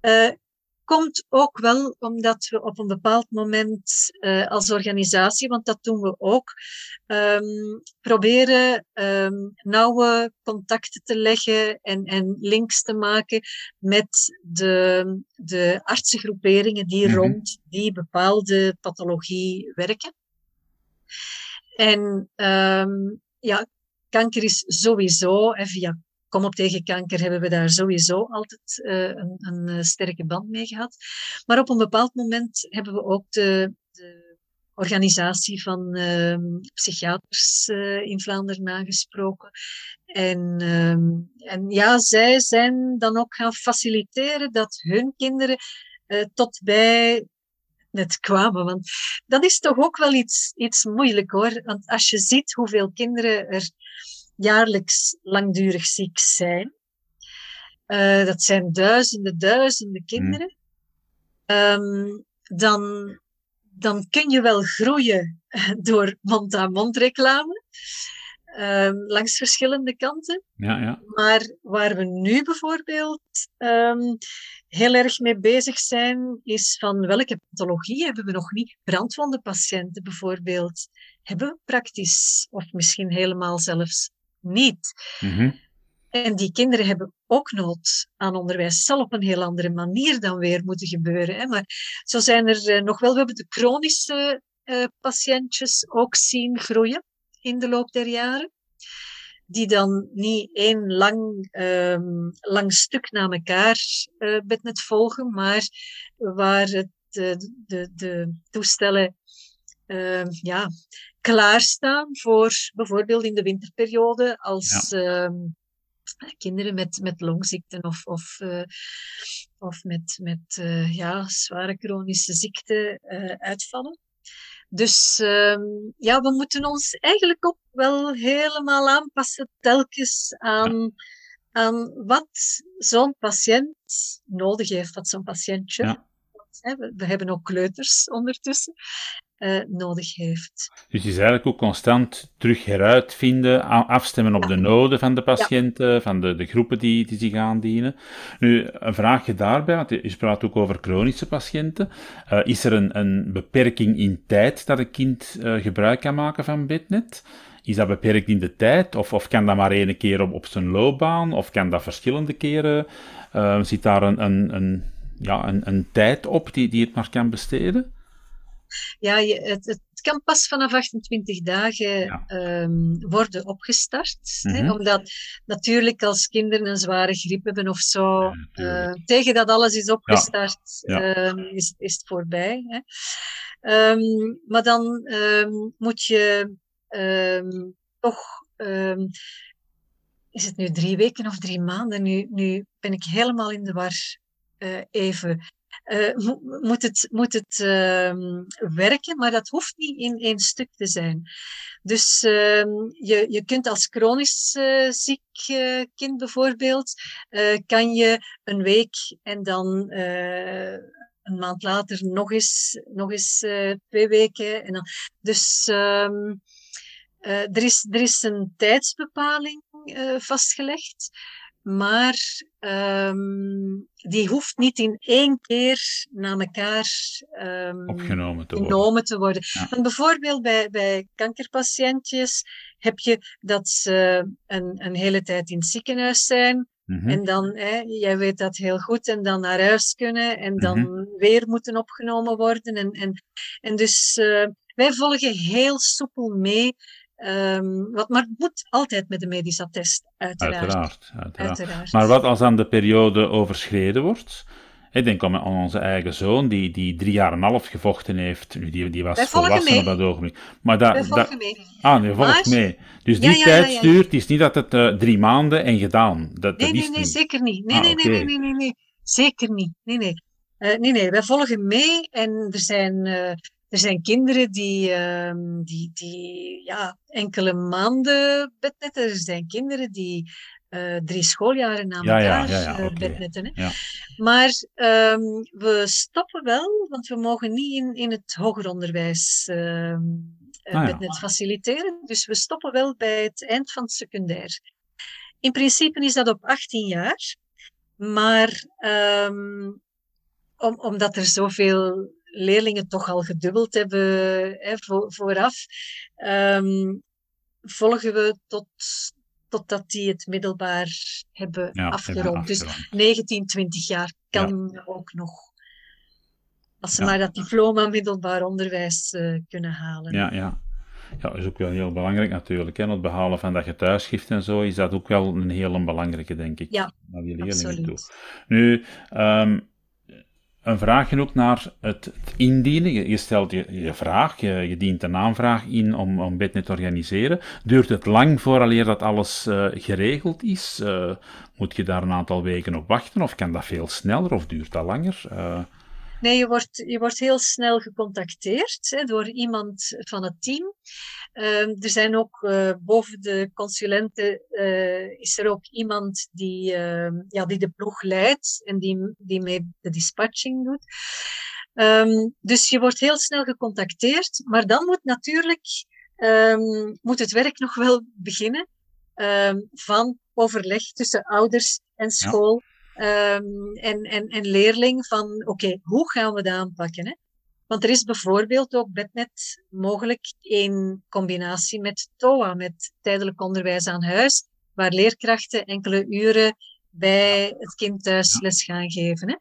[SPEAKER 2] Uh, komt ook wel omdat we op een bepaald moment uh, als organisatie, want dat doen we ook, um, proberen um, nauwe contacten te leggen en, en links te maken met de, de artsengroeperingen die mm -hmm. rond die bepaalde pathologie werken. En um, ja, kanker is sowieso, en via Kom op tegen kanker hebben we daar sowieso altijd uh, een, een, eh, sterke band mee gehad. Maar op een bepaald moment hebben we ook de, de organisatie van uh, psychiaters uh, in Vlaanderen aangesproken. En, um, en ja, zij zijn dan ook gaan faciliteren dat hun kinderen tot bij net kwamen. Want dat is toch ook wel iets, iets moeilijk hoor. Want als je ziet hoeveel kinderen er jaarlijks langdurig ziek zijn. Uh, dat zijn duizenden, duizenden kinderen. Um, dan, dan kun je wel groeien door mond-aan-mond reclame. Um, langs verschillende kanten.
[SPEAKER 1] Ja, ja.
[SPEAKER 2] Maar waar we nu bijvoorbeeld um, heel erg mee bezig zijn, is van welke pathologie hebben we nog niet? Brandwondenpatiënten bijvoorbeeld hebben we praktisch, of misschien helemaal zelfs niet. Mm-hmm. En die kinderen hebben ook nood aan onderwijs. Het zal op een heel andere manier dan weer moeten gebeuren. Hè. Maar zo zijn er uh, nog wel, we hebben de chronische uh, patiëntjes ook zien groeien in de loop der jaren. Die dan niet één lang, um, lang stuk na elkaar uh, net volgen, maar waar het, de, de, de toestellen uh, ja, klaarstaan voor bijvoorbeeld in de winterperiode als ja. uh, kinderen met, met longziekten of, of, uh, of met, met ja, zware chronische ziekten uitvallen. Dus ehm, ja, we moeten ons eigenlijk ook wel helemaal aanpassen telkens aan, aan wat zo'n patiënt nodig heeft, wat zo'n patiëntje. Ja. We hebben ook kleuters ondertussen uh, nodig heeft.
[SPEAKER 1] Dus is eigenlijk ook constant terug heruitvinden, afstemmen op ja. de noden van de patiënten, ja. van de, de groepen die, die zich aandienen. Nu, een vraagje daarbij, want je praat ook over chronische patiënten. Uh, is er een, een beperking in tijd dat een kind uh, gebruik kan maken van Bednet? Is dat beperkt in de tijd? Of, of kan dat maar één keer op, op zijn loopbaan? Of kan dat verschillende keren? zit daar een, een, een, ja, een, een tijd op die, die het maar kan besteden?
[SPEAKER 2] Ja, je, het, het, kan pas vanaf 28 dagen ja. um, worden opgestart. Mm -hmm. hè, mhm. omdat natuurlijk als kinderen een zware griep hebben of zo, ja, uh, tegen dat alles is opgestart, ja. Um, is, is het voorbij. Hè. Um, maar dan moet je toch is het nu drie weken of drie maanden? Nu, nu ben ik helemaal in de war even uh, moet het, moet het uh, werken, maar dat hoeft niet in één stuk te zijn. Dus uh, je, je kunt als chronisch uh, ziek kind bijvoorbeeld, kan je een week en dan een maand later nog eens, nog eens twee weken. En dan, dus ehm, er, is, er is een tijdsbepaling vastgelegd. Maar um, die hoeft niet in één keer na elkaar um,
[SPEAKER 1] opgenomen te
[SPEAKER 2] genomen worden. Te worden. Ja. bijvoorbeeld bij, bij kankerpatiëntjes heb je dat ze een, een hele tijd in het ziekenhuis zijn. Mm -hmm. En dan, hè, jij weet dat heel goed, en dan naar huis kunnen en dan mm -hmm. weer moeten opgenomen worden. En, en, en dus uh, wij volgen heel soepel mee Um, wat, maar het moet altijd met een medisch attest, uiteraard.
[SPEAKER 1] Uiteraard, uiteraard. uiteraard. Maar wat als dan de periode overschreden wordt? Ik denk aan onze eigen zoon, die, die drie jaar en een half gevochten heeft. Nu, die, die was volwassen op dat ogenblik. Maar
[SPEAKER 2] mee.
[SPEAKER 1] Ah, nu volgt mee. Dus die ja, tijd stuurt, is niet dat het uh, drie maanden en gedaan. Dat,
[SPEAKER 2] nee,
[SPEAKER 1] dat
[SPEAKER 2] nee, nee,
[SPEAKER 1] niet.
[SPEAKER 2] zeker niet. Nee, ah, nee, okay. nee, nee, nee, nee, Zeker niet. Nee, nee. Uh, nee, nee, wij volgen mee en er zijn... Uh, er zijn kinderen die, uh, die, die ja, enkele maanden bednetten. Er zijn kinderen die uh, drie schooljaren na elkaar ja, ja, ja, okay. bednetten. Hè. Maar um, we stoppen wel, want we mogen niet in, in het hoger onderwijs uh, ah, bednet faciliteren. Dus we stoppen wel bij het eind van het secundair. In principe is dat op 18 jaar. Maar um, om, omdat er zoveel leerlingen toch al gedubbeld hebben hè, vooraf, um, volgen we tot, totdat die het middelbaar hebben ja, afgerond. Dus 19, 20 jaar kan ja. ook nog. Als ze ja. maar dat diploma middelbaar onderwijs uh, kunnen halen.
[SPEAKER 1] Ja, ja. Ja, dat is ook wel heel belangrijk natuurlijk. Hè. Het behalen van dat getuigschrift en zo is dat ook wel een heel belangrijke, denk ik.
[SPEAKER 2] Ja,
[SPEAKER 1] naar die leerlingen absoluut. toe. Nu, um, een vraagje ook naar het, indienen. Je, stelt je, vraag, je, dient een aanvraag in om, om bednet te organiseren. Duurt het lang vooraleer dat alles uh, geregeld is? Uh, moet je daar een aantal weken op wachten? Of kan dat veel sneller of duurt dat langer?
[SPEAKER 2] Nee, je wordt, je wordt heel snel gecontacteerd hè, door iemand van het team. Uh, er zijn ook uh, boven de consulenten uh, is er ook iemand die, ehm, ja, die de ploeg leidt en die, die mee de dispatching doet. Um, dus je wordt heel snel gecontacteerd, maar dan moet natuurlijk um, moet het werk nog wel beginnen van overleg tussen ouders en school. Um, en, en, en leerling van, oké, okay, hoe gaan we dat aanpakken? Hè? Want er is bijvoorbeeld ook bednet mogelijk in combinatie met TOA, met tijdelijk onderwijs aan huis, waar leerkrachten enkele uren bij het kind thuis les gaan geven.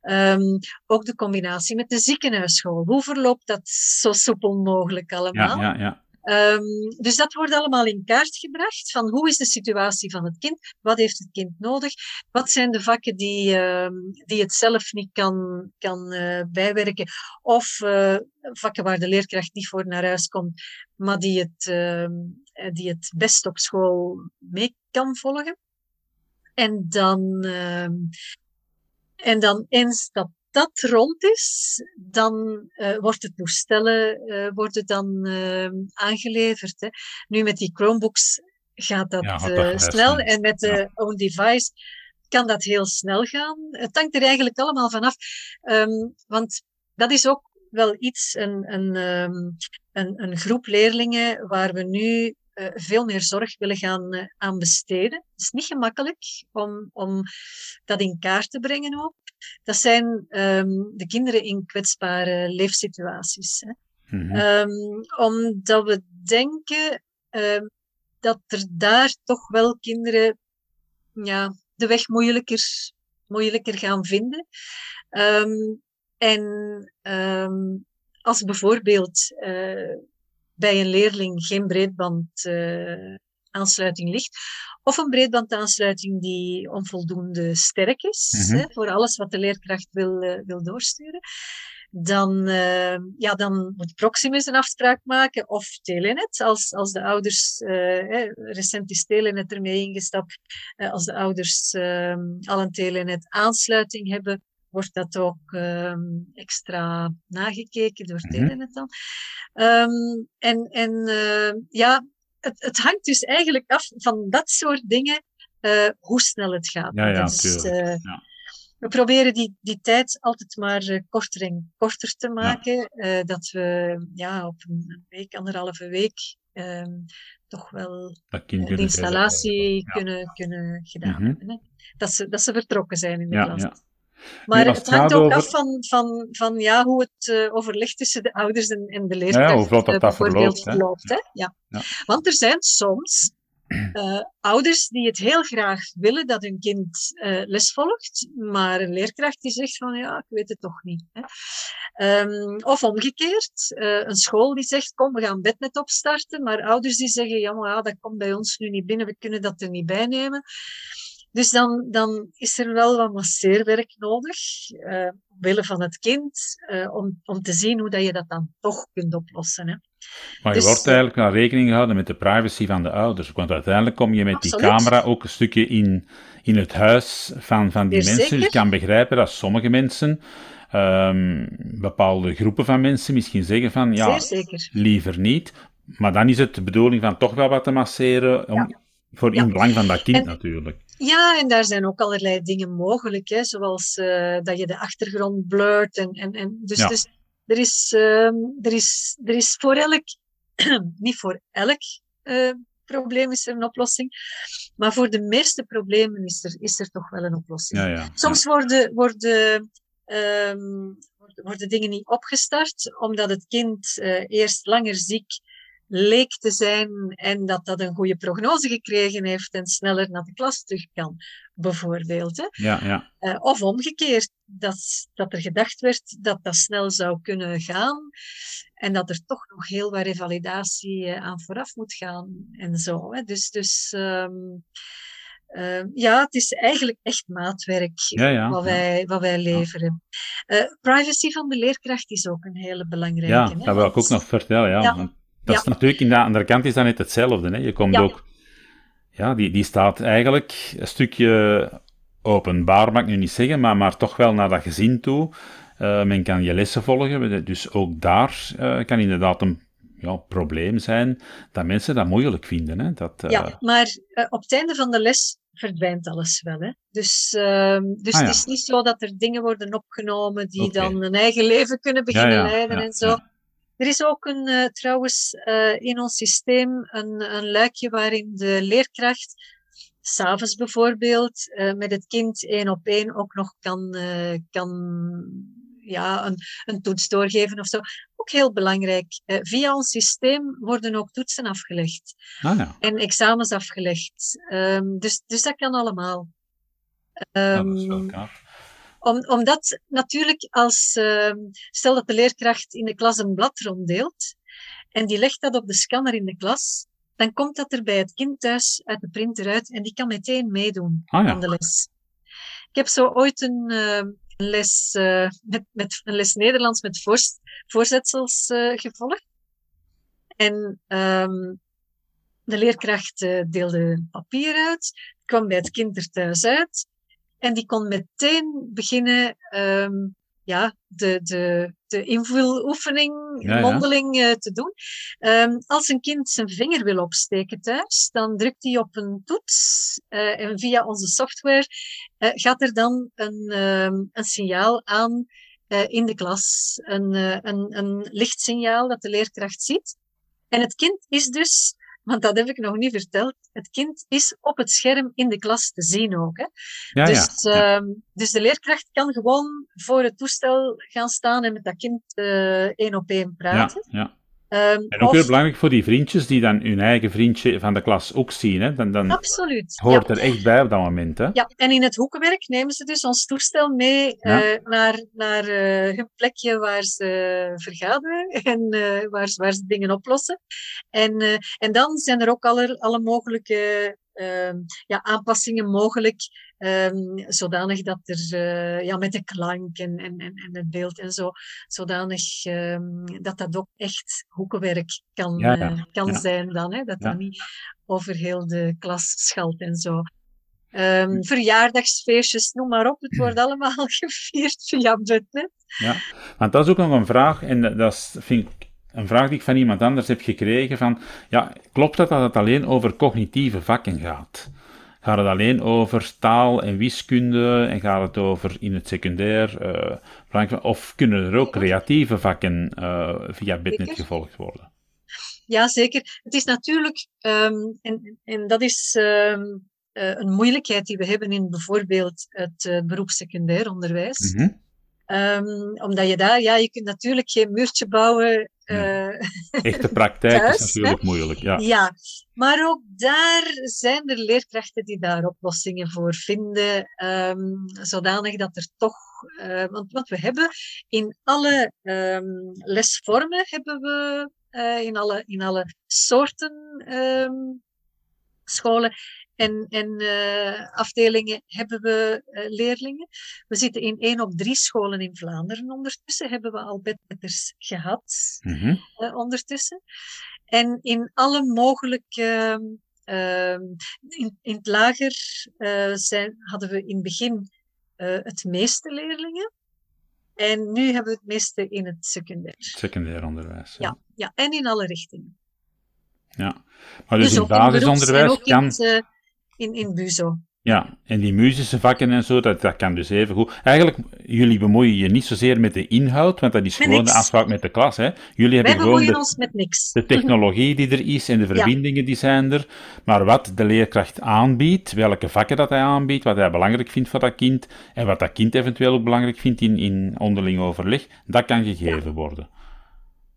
[SPEAKER 2] Hè. Um, ook de combinatie met de ziekenhuisschool. Hoe verloopt dat zo soepel mogelijk allemaal?
[SPEAKER 1] Ja, ja, ja.
[SPEAKER 2] Um, dus dat wordt allemaal in kaart gebracht van hoe is de situatie van het kind, wat heeft het kind nodig, wat zijn de vakken die, uh, die het zelf niet kan, kan uh, bijwerken, of uh, vakken waar de leerkracht niet voor naar huis komt, maar die het, die het best op school mee kan volgen. En dan, en dan eens dat dat rond is, dan uh, wordt het toestellen uh, worden dan uh, aangeleverd. Hè. Nu met die Chromebooks gaat dat, ja, gaat snel en met de ja. own device kan dat heel snel gaan. Het hangt er eigenlijk allemaal vanaf, um, want dat is ook wel iets, een, een, um, een, een groep leerlingen waar we nu uh, veel meer zorg willen gaan uh, aan besteden. Het is niet gemakkelijk om, om dat in kaart te brengen ook. Dat zijn um, de kinderen in kwetsbare leefsituaties. Hè. Mm -hmm. um, omdat we denken um, dat er daar toch wel kinderen ja, de weg moeilijker, moeilijker gaan vinden. en als bijvoorbeeld uh, bij een leerling geen breedband uh, aansluiting ligt. Of een breedbandaansluiting die onvoldoende sterk is, mm -hmm. hè, voor alles wat de leerkracht wil, uh, wil doorsturen. Dan, uh, ja, dan moet Proximus een afspraak maken of Telenet. Als, als de ouders, uh, recent is Telenet ermee ingestapt, als de ouders al een Telenet aansluiting hebben, wordt dat ook ehm, extra nagekeken door het mm dan. Um, en en uh, ja, het, het hangt dus eigenlijk af van dat soort dingen, uh, hoe snel het gaat.
[SPEAKER 1] Ja, ja, dus, uh, ja.
[SPEAKER 2] We proberen die, die tijd altijd maar korter en korter te maken. Ja. dat we ja, op een week, anderhalve week, um, toch wel de installatie kunnen, kunnen gedaan mm -hmm. hebben. Hè? Dat, ze, dat ze vertrokken zijn in de ja, klas. Maar het hangt ook af van, van, van ja, hoe het uh, overleg tussen de ouders en, en de leerkracht
[SPEAKER 1] ja, hoe vlot dat, dat verloopt.
[SPEAKER 2] verloopt hè? Ja. ja. Want er zijn soms uh, ouders die het heel graag willen dat hun kind les volgt, maar een leerkracht die zegt van ja, ik weet het toch niet. Hè. Um, of omgekeerd, een school die zegt kom, we gaan bednet opstarten, maar ouders die zeggen ja, maar ja, dat komt bij ons nu niet binnen, we kunnen dat er niet bij nemen. Dus dan, dan is er wel wat masseerwerk nodig, uh, omwille van het kind, uh, om, om te zien hoe dat je dat dan toch kunt oplossen. Hè.
[SPEAKER 1] Maar je dus, wordt eigenlijk wel rekening gehouden met de privacy van de ouders. Want uiteindelijk kom je met absoluut. die camera ook een stukje in, in het huis van, van die mensen. Dus zeker? je kan begrijpen dat sommige mensen, um, bepaalde groepen van mensen, misschien zeggen van ja, liever niet. Maar dan is het de bedoeling van toch wel wat te masseren. Om, ja. Voor in belang van dat kind en, natuurlijk.
[SPEAKER 2] Ja, en daar zijn ook allerlei dingen mogelijk, hè, zoals uh, dat je de achtergrond blurt. En, en, en dus, ja. dus er, is, uh, er, is, er is voor elk, niet voor elk uh, probleem is er een oplossing, maar voor de meeste problemen is er, is er toch wel een oplossing.
[SPEAKER 1] Ja, ja,
[SPEAKER 2] Soms worden, worden, um, worden dingen niet opgestart, omdat het kind eerst langer ziek leek te zijn en dat dat een goede prognose gekregen heeft en sneller naar de klas terug kan, bijvoorbeeld. Hè?
[SPEAKER 1] Ja, ja.
[SPEAKER 2] Uh, of omgekeerd, dat, dat er gedacht werd dat dat snel zou kunnen gaan en dat er toch nog heel wat revalidatie uh, aan vooraf moet gaan en zo. Hè? Dus, dus um, uh, ja, het is eigenlijk echt maatwerk
[SPEAKER 1] ja, ja,
[SPEAKER 2] wat, wij, wat wij leveren. Uh, privacy van de leerkracht is ook een hele belangrijke.
[SPEAKER 1] Ja, dat wil ik ook nog vertellen. Ja. Dat is natuurlijk, in de andere kant is dat net hetzelfde. Hè? Je komt ook, ja, die, die staat eigenlijk een stukje openbaar, mag ik nu niet zeggen, maar, maar toch wel naar dat gezin toe. Uh, men kan je lessen volgen, dus ook daar uh, kan inderdaad een ja, probleem zijn dat mensen dat moeilijk vinden. Hè? Dat,
[SPEAKER 2] uh... Ja, maar op het einde van de les verdwijnt alles wel. Hè? Dus, ehm, dus ah, ja. het is niet zo dat er dingen worden opgenomen die okay. dan een eigen leven kunnen beginnen ja, leiden en zo. Er is ook een, uh, trouwens uh, in ons systeem een, een luikje waarin de leerkracht s'avonds bijvoorbeeld uh, met het kind één op één ook nog kan, kan ja, een, een toets doorgeven of zo. Ook heel belangrijk. via ons systeem worden ook toetsen afgelegd.
[SPEAKER 1] Ah, ja.
[SPEAKER 2] En examens afgelegd. Um, dus, dus dat kan allemaal. Um,
[SPEAKER 1] ja, dat is wel gaaf.
[SPEAKER 2] Om, omdat natuurlijk als, uh, stel dat de leerkracht in de klas een blad ronddeelt en die legt dat op de scanner in de klas, dan komt dat er bij het kind thuis uit de printer uit en die kan meteen meedoen
[SPEAKER 1] ah, ja.
[SPEAKER 2] aan de les. Ik heb zo ooit een, uh, een les, uh, met, met, een les Nederlands met voor, voorzetsels uh, gevolgd. En um, de leerkracht deelde papier uit, kwam bij het kind er thuis uit. En die kon meteen beginnen um, ja, de, de, de invuloefening, ja, mondeling uh, te doen. Um, als een kind zijn vinger wil opsteken thuis, dan drukt hij op een toets uh, en via onze software uh, gaat er dan een, um, een signaal aan in de klas. Een, een, een lichtsignaal dat de leerkracht ziet. En het kind is dus want dat heb ik nog niet verteld. Het kind is op het scherm in de klas te zien ook. Hè.
[SPEAKER 1] Ja,
[SPEAKER 2] dus,
[SPEAKER 1] ja.
[SPEAKER 2] Uh, dus de leerkracht kan gewoon voor het toestel gaan staan en met dat kind uh, één op één praten.
[SPEAKER 1] Ja, ja. Um, en ook of... heel belangrijk voor die vriendjes die dan hun eigen vriendje van de klas ook zien. Hè? Dan, dan
[SPEAKER 2] Absoluut.
[SPEAKER 1] hoort er echt bij op dat moment. Hè?
[SPEAKER 2] Ja, en in het hoekenwerk nemen ze dus ons toestel mee ja. uh, naar, naar uh, hun plekje waar ze vergaderen en uh, waar, waar ze dingen oplossen. En, en dan zijn er ook alle, alle mogelijke uh, ja, aanpassingen mogelijk, um, zodanig dat er uh, ja, met de klank en, en, en, het beeld en zo, zodanig um, dat dat ook echt hoekenwerk kan,
[SPEAKER 1] ja, ja.
[SPEAKER 2] uh, kan
[SPEAKER 1] ja.
[SPEAKER 2] zijn dan, hè? dat dat niet over heel de klas schalt en zo. Um, verjaardagsfeestjes, noem maar op. Het wordt allemaal gevierd via Budnet.
[SPEAKER 1] Ja, want dat is ook nog een vraag, en dat is, vind ik een vraag die ik van iemand anders heb gekregen: van, ja, klopt het dat het alleen over cognitieve vakken gaat? Gaat het alleen over taal en wiskunde en gaat het over in het secundair? Uh, of kunnen er ook creatieve vakken uh, via Bitnet gevolgd worden?
[SPEAKER 2] Ja, zeker. Het is natuurlijk, um, en, en dat is um, uh, een moeilijkheid die we hebben in bijvoorbeeld het uh, beroepssecundair onderwijs. Mm -hmm. um, omdat je daar, ja, je kunt natuurlijk geen muurtje bouwen
[SPEAKER 1] uh, Echte praktijk thuis, is natuurlijk hè? moeilijk. Ja.
[SPEAKER 2] ja, maar ook daar zijn er leerkrachten die daar oplossingen voor vinden, um, zodanig dat er toch, uh, want wat we hebben in alle um, lesvormen hebben we, uh, in, alle, in alle soorten um, scholen en, en uh, afdelingen hebben we uh, leerlingen. We zitten in één op drie scholen in Vlaanderen ondertussen. Hebben we al bedwetters gehad mm -hmm. uh, ondertussen. En in alle mogelijke... in, in het lager zijn, hadden we in het begin het meeste leerlingen. En nu hebben we het meeste in het secundair.
[SPEAKER 1] Secundair onderwijs.
[SPEAKER 2] Ja, ja, ja en in alle richtingen.
[SPEAKER 1] Ja, maar dus, dus in basisonderwijs kan...
[SPEAKER 2] Het, in, in Buzo.
[SPEAKER 1] Ja, en die muzische vakken en zo, dat, dat kan dus even goed. Eigenlijk, jullie bemoeien je niet zozeer met de inhoud, want dat is met gewoon niks. de afspraak met de klas. Hè. Jullie hebben
[SPEAKER 2] Wij
[SPEAKER 1] gewoon de,
[SPEAKER 2] ons met niks.
[SPEAKER 1] de technologie die er is en de verbindingen ja. die zijn er. Maar wat de leerkracht aanbiedt, welke vakken dat hij aanbiedt, wat hij belangrijk vindt voor dat kind en wat dat kind eventueel ook belangrijk vindt in, in onderling overleg, dat kan gegeven ja. worden.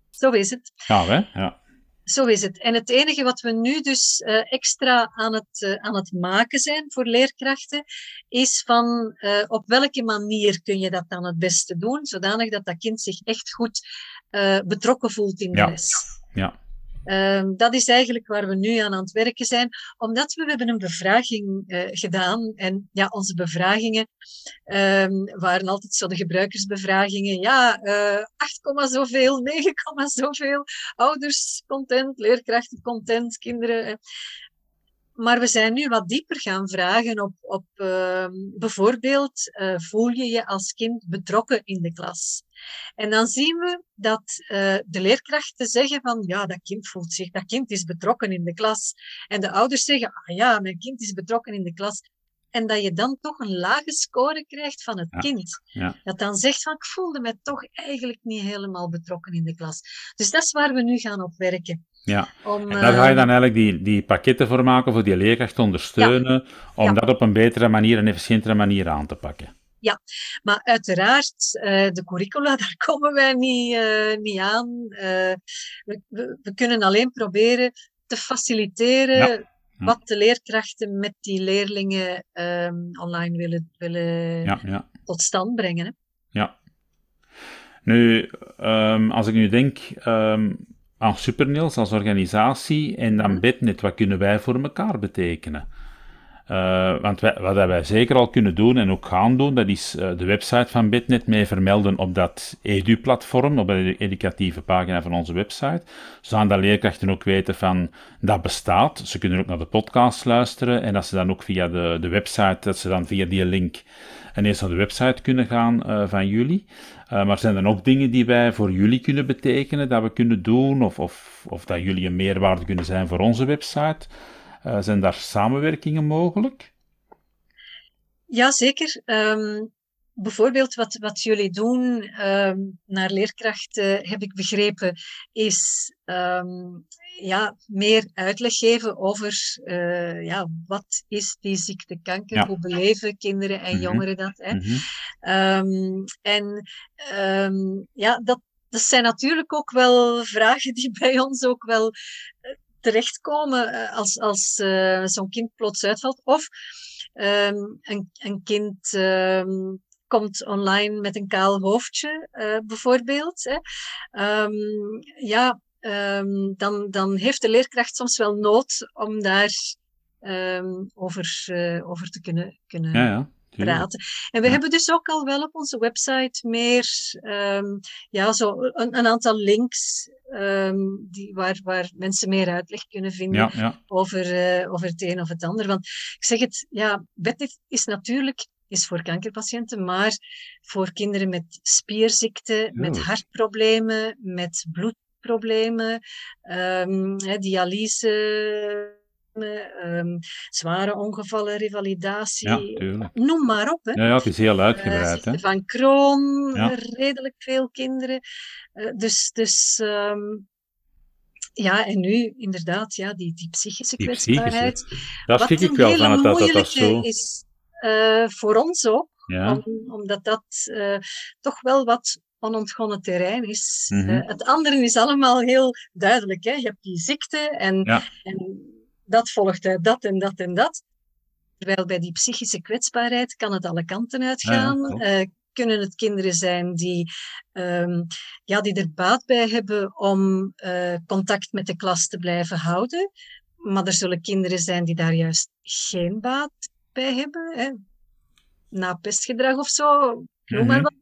[SPEAKER 2] Zo is het.
[SPEAKER 1] Ja, hè? Ja.
[SPEAKER 2] Zo is het. En het enige wat we nu dus uh, extra aan het, uh, aan het maken zijn voor leerkrachten, is van uh, op welke manier kun je dat dan het beste doen, zodanig dat dat kind zich echt goed betrokken voelt in de
[SPEAKER 1] ja.
[SPEAKER 2] les.
[SPEAKER 1] Ja.
[SPEAKER 2] Um, dat is eigenlijk waar we nu aan aan het werken zijn, omdat we, hebben een bevraging uh, gedaan en ja, onze bevragingen um, waren altijd zo de gebruikersbevragingen. Ja, uh, 8, zoveel, 9, zoveel, ouders content, leerkrachten content, kinderen. Maar we zijn nu wat dieper gaan vragen op, op uh, bijvoorbeeld, voel je je als kind betrokken in de klas? En dan zien we dat uh, de leerkrachten zeggen van, ja, dat kind voelt zich, dat kind is betrokken in de klas. En de ouders zeggen, ah ja, mijn kind is betrokken in de klas. En dat je dan toch een lage score krijgt van het
[SPEAKER 1] Ja,
[SPEAKER 2] kind.
[SPEAKER 1] ja.
[SPEAKER 2] Dat dan zegt van, ik voelde me toch eigenlijk niet helemaal betrokken in de klas. Dus dat is waar we nu gaan op werken.
[SPEAKER 1] Ja,
[SPEAKER 2] Om,
[SPEAKER 1] en daar ga je
[SPEAKER 2] eh,
[SPEAKER 1] dan eigenlijk die, die pakketten voor maken voor die leerkracht te ondersteunen, om dat op een betere manier, een efficiëntere manier aan te pakken.
[SPEAKER 2] Maar uiteraard, eh, de curricula, daar komen wij niet, eh, niet aan. Eh, we, we, kunnen alleen proberen te faciliteren
[SPEAKER 1] Ja, ja.
[SPEAKER 2] wat de leerkrachten met die leerlingen ehm, online willen, willen
[SPEAKER 1] Ja, ja.
[SPEAKER 2] tot stand brengen. Hè.
[SPEAKER 1] Ja. Nu, ehm, als ik nu denk ehm, aan Supernails als organisatie en dan
[SPEAKER 2] Mhm.
[SPEAKER 1] Bitnet, wat kunnen wij voor elkaar betekenen? Eh, want wij, wat wij zeker al kunnen doen en ook gaan doen, dat is eh, de website van Bitnet mee vermelden op dat edu-platform, op de educatieve pagina van onze website. Zodat leerkrachten ook weten van dat bestaat. Ze kunnen ook naar de podcast luisteren en dat ze dan ook via de, de website, dat ze dan via die link ineens naar de website kunnen gaan eh, van jullie. Uh, maar zijn er ook dingen die wij voor jullie kunnen betekenen, dat we kunnen doen, of, of, of dat jullie een meerwaarde kunnen zijn voor onze website? Uh, zijn daar samenwerkingen mogelijk?
[SPEAKER 2] Ja, zeker. Um, bijvoorbeeld wat, wat jullie doen um, naar leerkrachten, heb ik begrepen, is um, ja, meer uitleg geven over uh, ja, wat is die ziekte kanker,
[SPEAKER 1] Ja.
[SPEAKER 2] hoe beleven kinderen en
[SPEAKER 1] Mhm.
[SPEAKER 2] jongeren dat. Hè?
[SPEAKER 1] Mhm.
[SPEAKER 2] En ja, dat, dat zijn natuurlijk ook wel vragen die bij ons ook wel eh, terechtkomen uh, als, als uh, zo'n kind plots uitvalt. Of um, een, een kind um, komt online met een kaal hoofdje, uh, bijvoorbeeld. Hè. Um, ja, dan, dan heeft de leerkracht soms wel nood om daar over, over te kunnen, kunnen
[SPEAKER 1] Ja, ja.
[SPEAKER 2] Praten. En we hebben dus ook al wel op onze website meer, um, ja, zo een, een aantal links um, die, waar, waar mensen meer uitleg kunnen vinden Over, uh, over het een of het ander. Want ik zeg het, ja, bed is natuurlijk is voor kankerpatiënten, maar voor kinderen met spierziekten, met hartproblemen, met bloedproblemen, um, dialyse um, zware ongevallen, revalidatie. Ja, Noem maar op. Hè.
[SPEAKER 1] Ja, ja, het is heel uitgebreid. Uh,
[SPEAKER 2] van Crohn, redelijk veel kinderen. Uh, dus dus um, ja, en nu inderdaad, ja, die, die psychische die kwetsbaarheid.
[SPEAKER 1] Psychische. Dat schrik ik wel van het dat dat, dat zo...
[SPEAKER 2] is uh, voor ons ook. Om, omdat dat toch wel wat onontgonnen terrein is. Mm -hmm. het andere is allemaal heel duidelijk. Hè? Je hebt die ziekte en dat volgt uit dat en dat en dat. Terwijl bij die psychische kwetsbaarheid kan het alle kanten uitgaan. Ja, kunnen het kinderen zijn die, um, ja, die er baat bij hebben om uh, contact met de klas te blijven houden. Maar er zullen kinderen zijn die daar juist geen baat bij hebben. Hè. Na pestgedrag of zo, noem mm maar wat.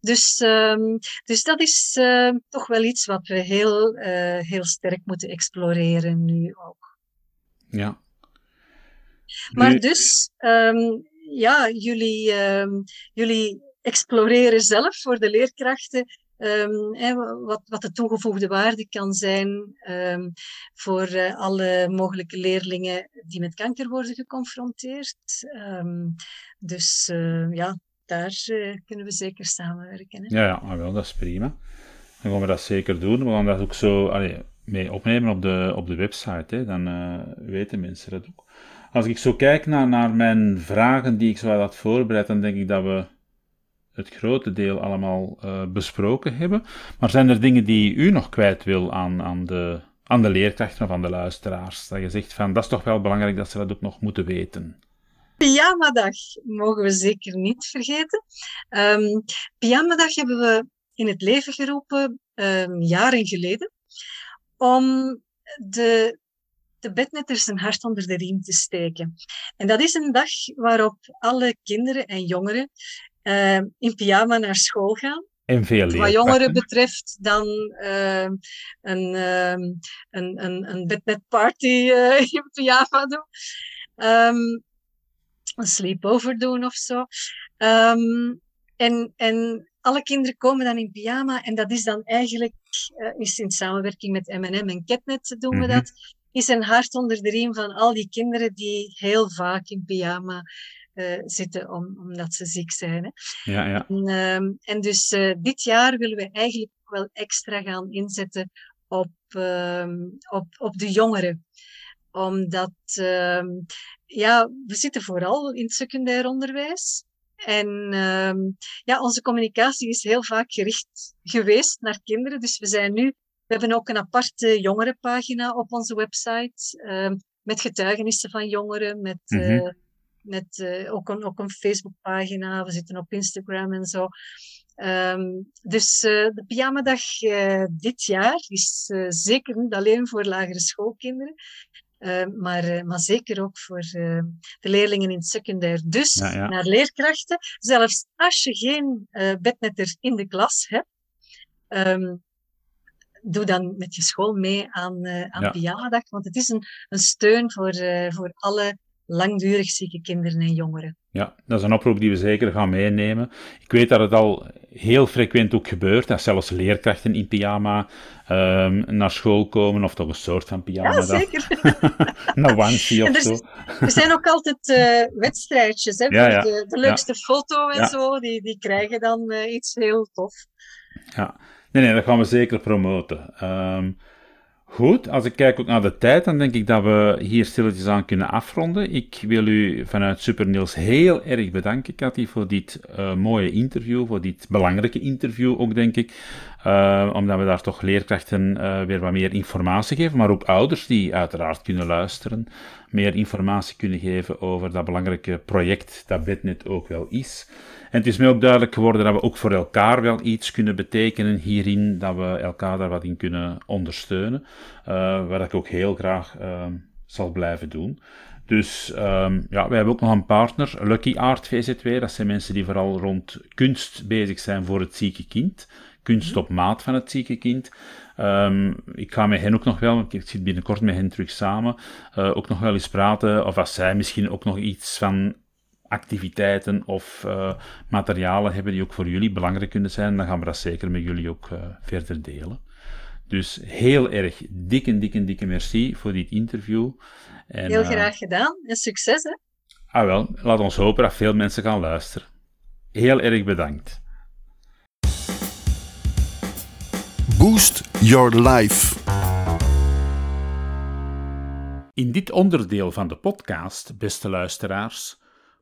[SPEAKER 2] Dus, um, dus dat is uh, toch wel iets wat we heel, uh, heel sterk moeten exploreren nu ook.
[SPEAKER 1] Ja.
[SPEAKER 2] Maar dus, um, ja, jullie, um, jullie exploreren zelf voor de leerkrachten um, hè, wat, wat de toegevoegde waarde kan zijn voor uh, alle mogelijke leerlingen die met kanker worden geconfronteerd. dus uh, ja, daar uh, kunnen we zeker samenwerken. Hè?
[SPEAKER 1] Ja, ja ah, wel, dat is prima. Dan gaan we dat zeker doen. We gaan dat ook zo... Allee, mee opnemen op de, op de website. Hè. Dan uh, weten mensen dat ook. Als ik zo kijk naar, naar mijn vragen die ik zo had voorbereid, dan denk ik dat we het grote deel allemaal uh, besproken hebben. Maar zijn er dingen die u nog kwijt wil aan, aan, de, aan de leerkrachten of aan de luisteraars? Dat je zegt van dat is toch wel belangrijk dat ze dat ook nog moeten weten.
[SPEAKER 2] Pyjamadag mogen we zeker niet vergeten. Um, Pyjamadag hebben we in het leven geroepen um, jaren geleden om de, de bednetters een hart onder de riem te steken. En dat is een dag waarop alle kinderen en jongeren uh, in pyjama naar school gaan.
[SPEAKER 1] En veel
[SPEAKER 2] Wat jongeren betreft dan uh, een, uh, een, een, een bednetparty uh, in pyjama doen. Um, een sleepover doen of zo. Um, en, en alle kinderen komen dan in pyjama en dat is dan eigenlijk, uh, is in samenwerking met M&M en Ketnet doen we mhm. dat, is een hart onder de riem van al die kinderen die heel vaak in pyjama uh, zitten om, omdat ze ziek zijn. Hè.
[SPEAKER 1] Ja, ja.
[SPEAKER 2] En, uh, en dus uh, dit jaar willen we eigenlijk wel extra gaan inzetten op, ehm, op, op de jongeren omdat ehm, ja, we zitten vooral in het secundair onderwijs. En um, ja, onze communicatie is heel vaak gericht geweest naar kinderen. Dus we zijn nu, we hebben ook een aparte jongerenpagina op onze website. Um, met getuigenissen van jongeren, met, mm -hmm. uh, met uh, ook, een, ook een Facebookpagina. We zitten op Instagram en zo. Um, dus uh, de pyjamadag dit jaar is zeker niet alleen voor lagere schoolkinderen. Uh, maar, uh, maar zeker ook voor uh, de leerlingen in het secundair. Dus ja, ja. naar leerkrachten, zelfs als je geen bednetter in de klas hebt, um, doe dan met je school mee aan, aan ja. pyjamadag, want het is een, een steun voor, voor alle langdurig zieke kinderen en jongeren.
[SPEAKER 1] Ja, dat is een oproep die we zeker gaan meenemen. Ik weet dat het al heel frequent ook gebeurt, dat zelfs leerkrachten in pyjama um, naar school komen, of toch een soort van pyjama.
[SPEAKER 2] Ja, zeker.
[SPEAKER 1] een onesie of zo.
[SPEAKER 2] Er zijn ook altijd uh, wedstrijdjes, hè, ja, ja. De, de, leukste ja. foto en zo, die, die krijgen dan uh, iets heel tof.
[SPEAKER 1] Ja, nee, nee, dat gaan we zeker promoten. Um, Goed, als ik kijk ook naar de tijd, dan denk ik dat we hier stilletjes aan kunnen afronden. Ik wil u vanuit Super Niels heel erg bedanken, Cathy, voor dit uh, mooie interview, voor dit belangrijke interview ook, denk ik. Uh, omdat we daar toch leerkrachten uh, weer wat meer informatie geven, maar ook ouders die uiteraard kunnen luisteren, meer informatie kunnen geven over dat belangrijke project dat Bednet ook wel is. En het is mij ook duidelijk geworden dat we ook voor elkaar wel iets kunnen betekenen hierin, dat we elkaar daar wat in kunnen ondersteunen. Waar ik ook heel graag uh, zal blijven doen. Dus um, ja, wij hebben ook nog een partner, Lucky Art VZW. Dat zijn mensen die vooral rond kunst bezig zijn voor het zieke kind. Kunst op maat van het zieke kind. Um, ik ga met hen ook nog wel, ik zit binnenkort met hen terug samen, uh, ook nog wel eens praten. Of als zij misschien ook nog iets van activiteiten of uh, materialen hebben die ook voor jullie belangrijk kunnen zijn, dan gaan we dat zeker met jullie ook uh, verder delen. Dus heel erg dikke, dikke, dikke merci voor dit interview.
[SPEAKER 2] En, heel graag gedaan en succes hè.
[SPEAKER 1] Ah wel, laat ons hopen dat veel mensen gaan luisteren. Heel erg bedankt.
[SPEAKER 3] Boost Your Life.
[SPEAKER 1] In dit onderdeel van de podcast, beste luisteraars,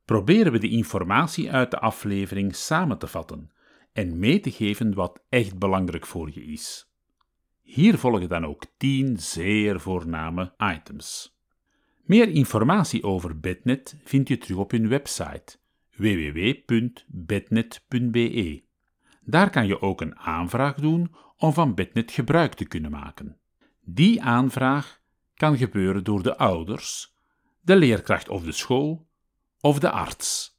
[SPEAKER 1] proberen we de informatie uit de aflevering samen te vatten en mee te geven wat echt belangrijk voor je is. Hier volgen dan ook 10 zeer voorname items. Meer informatie over Bednet vind je terug op hun website www.bednet.be. Daar kan je ook een aanvraag doen om van Bednet gebruik te kunnen maken. Die aanvraag kan gebeuren door de ouders, de leerkracht of de school of de arts.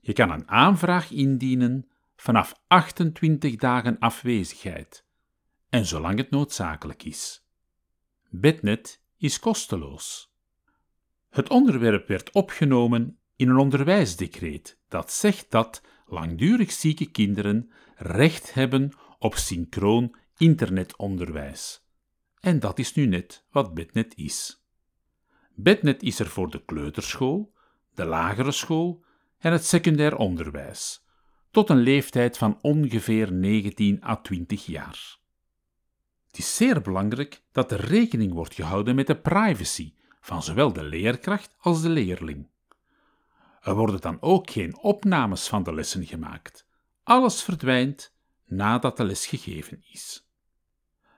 [SPEAKER 1] Je kan een aanvraag indienen vanaf 28 dagen afwezigheid en zolang het noodzakelijk is. Bednet is kosteloos. Het onderwerp werd opgenomen in een onderwijsdecreet dat zegt dat langdurig zieke kinderen recht hebben op synchroon internetonderwijs. En dat is nu net wat Bednet is. Bednet is er voor de kleuterschool, de lagere school en het secundair onderwijs, tot een leeftijd van ongeveer 19 à 20 jaar. Het is zeer belangrijk dat er rekening wordt gehouden met de privacy van zowel de leerkracht als de leerling. Er worden dan ook geen opnames van de lessen gemaakt. Alles verdwijnt nadat de les gegeven is.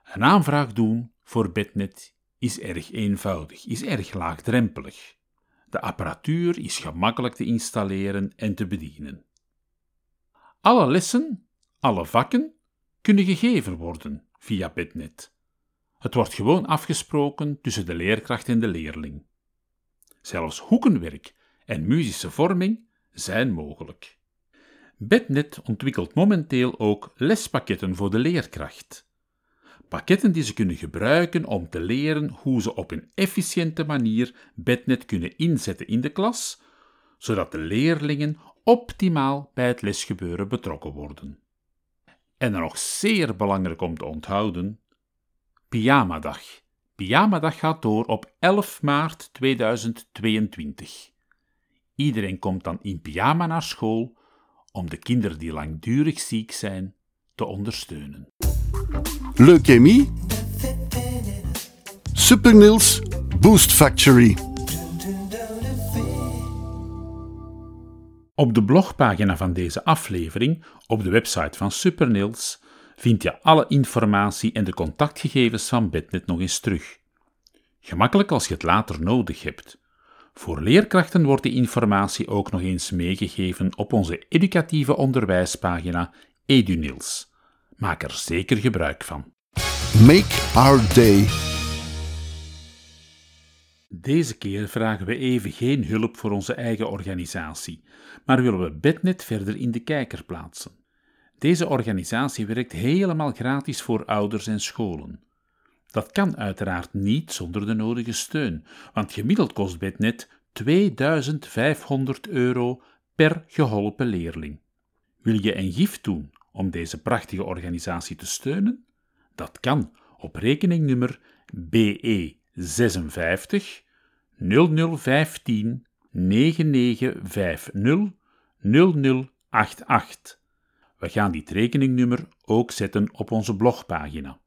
[SPEAKER 1] Een aanvraag doen voor Bednet is erg eenvoudig, is erg laagdrempelig. De apparatuur is gemakkelijk te installeren en te bedienen. Alle lessen, alle vakken kunnen gegeven worden via Bednet. Het wordt gewoon afgesproken tussen de leerkracht en de leerling. Zelfs hoekenwerk en muzische vorming zijn mogelijk. Bednet ontwikkelt momenteel ook lespakketten voor de leerkracht. Pakketten die ze kunnen gebruiken om te leren hoe ze op een efficiënte manier Bednet kunnen inzetten in de klas, zodat de leerlingen optimaal bij het lesgebeuren betrokken worden. En dan nog zeer belangrijk om te onthouden: Pyjamadag. Pyjamadag gaat door op 11 maart 2022. Iedereen komt dan in pyjama naar school om de kinderen die langdurig ziek zijn te ondersteunen.
[SPEAKER 3] Leukemie? Supernils Boost Factory.
[SPEAKER 1] Op de blogpagina van deze aflevering, op de website van Supernils, vind je alle informatie en de contactgegevens van Bednet nog eens terug. Gemakkelijk als je het later nodig hebt. Voor leerkrachten wordt die informatie ook nog eens meegegeven op onze educatieve onderwijspagina EduNils. Maak er zeker gebruik van.
[SPEAKER 3] Make our day.
[SPEAKER 1] Deze keer vragen we even geen hulp voor onze eigen organisatie, maar willen we Bednet verder in de kijker plaatsen. Deze organisatie werkt helemaal gratis voor ouders en scholen. Dat kan uiteraard niet zonder de nodige steun, want gemiddeld kost Bednet 2500 euro per geholpen leerling. Wil je een gift doen om deze prachtige organisatie te steunen? Dat kan op rekeningnummer BE 56 0015 9950 0088. We gaan dit rekeningnummer ook zetten op onze blogpagina.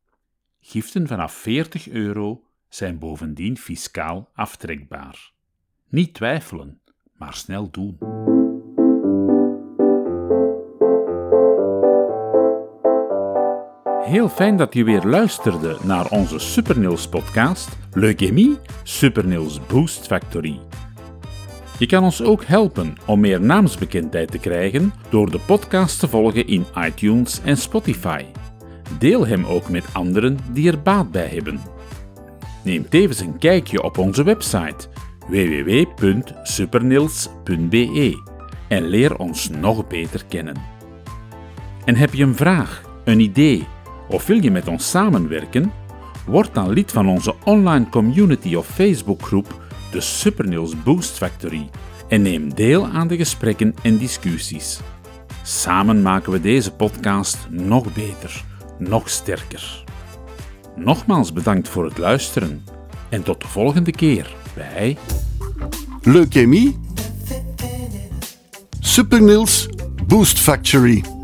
[SPEAKER 1] Giften vanaf 40 euro zijn bovendien fiscaal aftrekbaar. Niet twijfelen, maar snel doen. Heel fijn dat je weer luisterde naar onze Supernils podcast Leukemie Supernils Boost Factory. Je kan ons ook helpen om meer naamsbekendheid te krijgen door de podcast te volgen in iTunes en Spotify. Deel hem ook met anderen die er baat bij hebben. Neem tevens een kijkje op onze website www.supernils.be en leer ons nog beter kennen. En heb je een vraag, een idee of wil je met ons samenwerken? Word dan lid van onze online community of Facebookgroep, de Supernils Boost Factory, en neem deel aan de gesprekken en discussies. Samen maken we deze podcast nog beter, nog sterker. Nogmaals bedankt voor het luisteren en tot de volgende keer bij
[SPEAKER 3] Leukemie. Super Niels Boost Factory.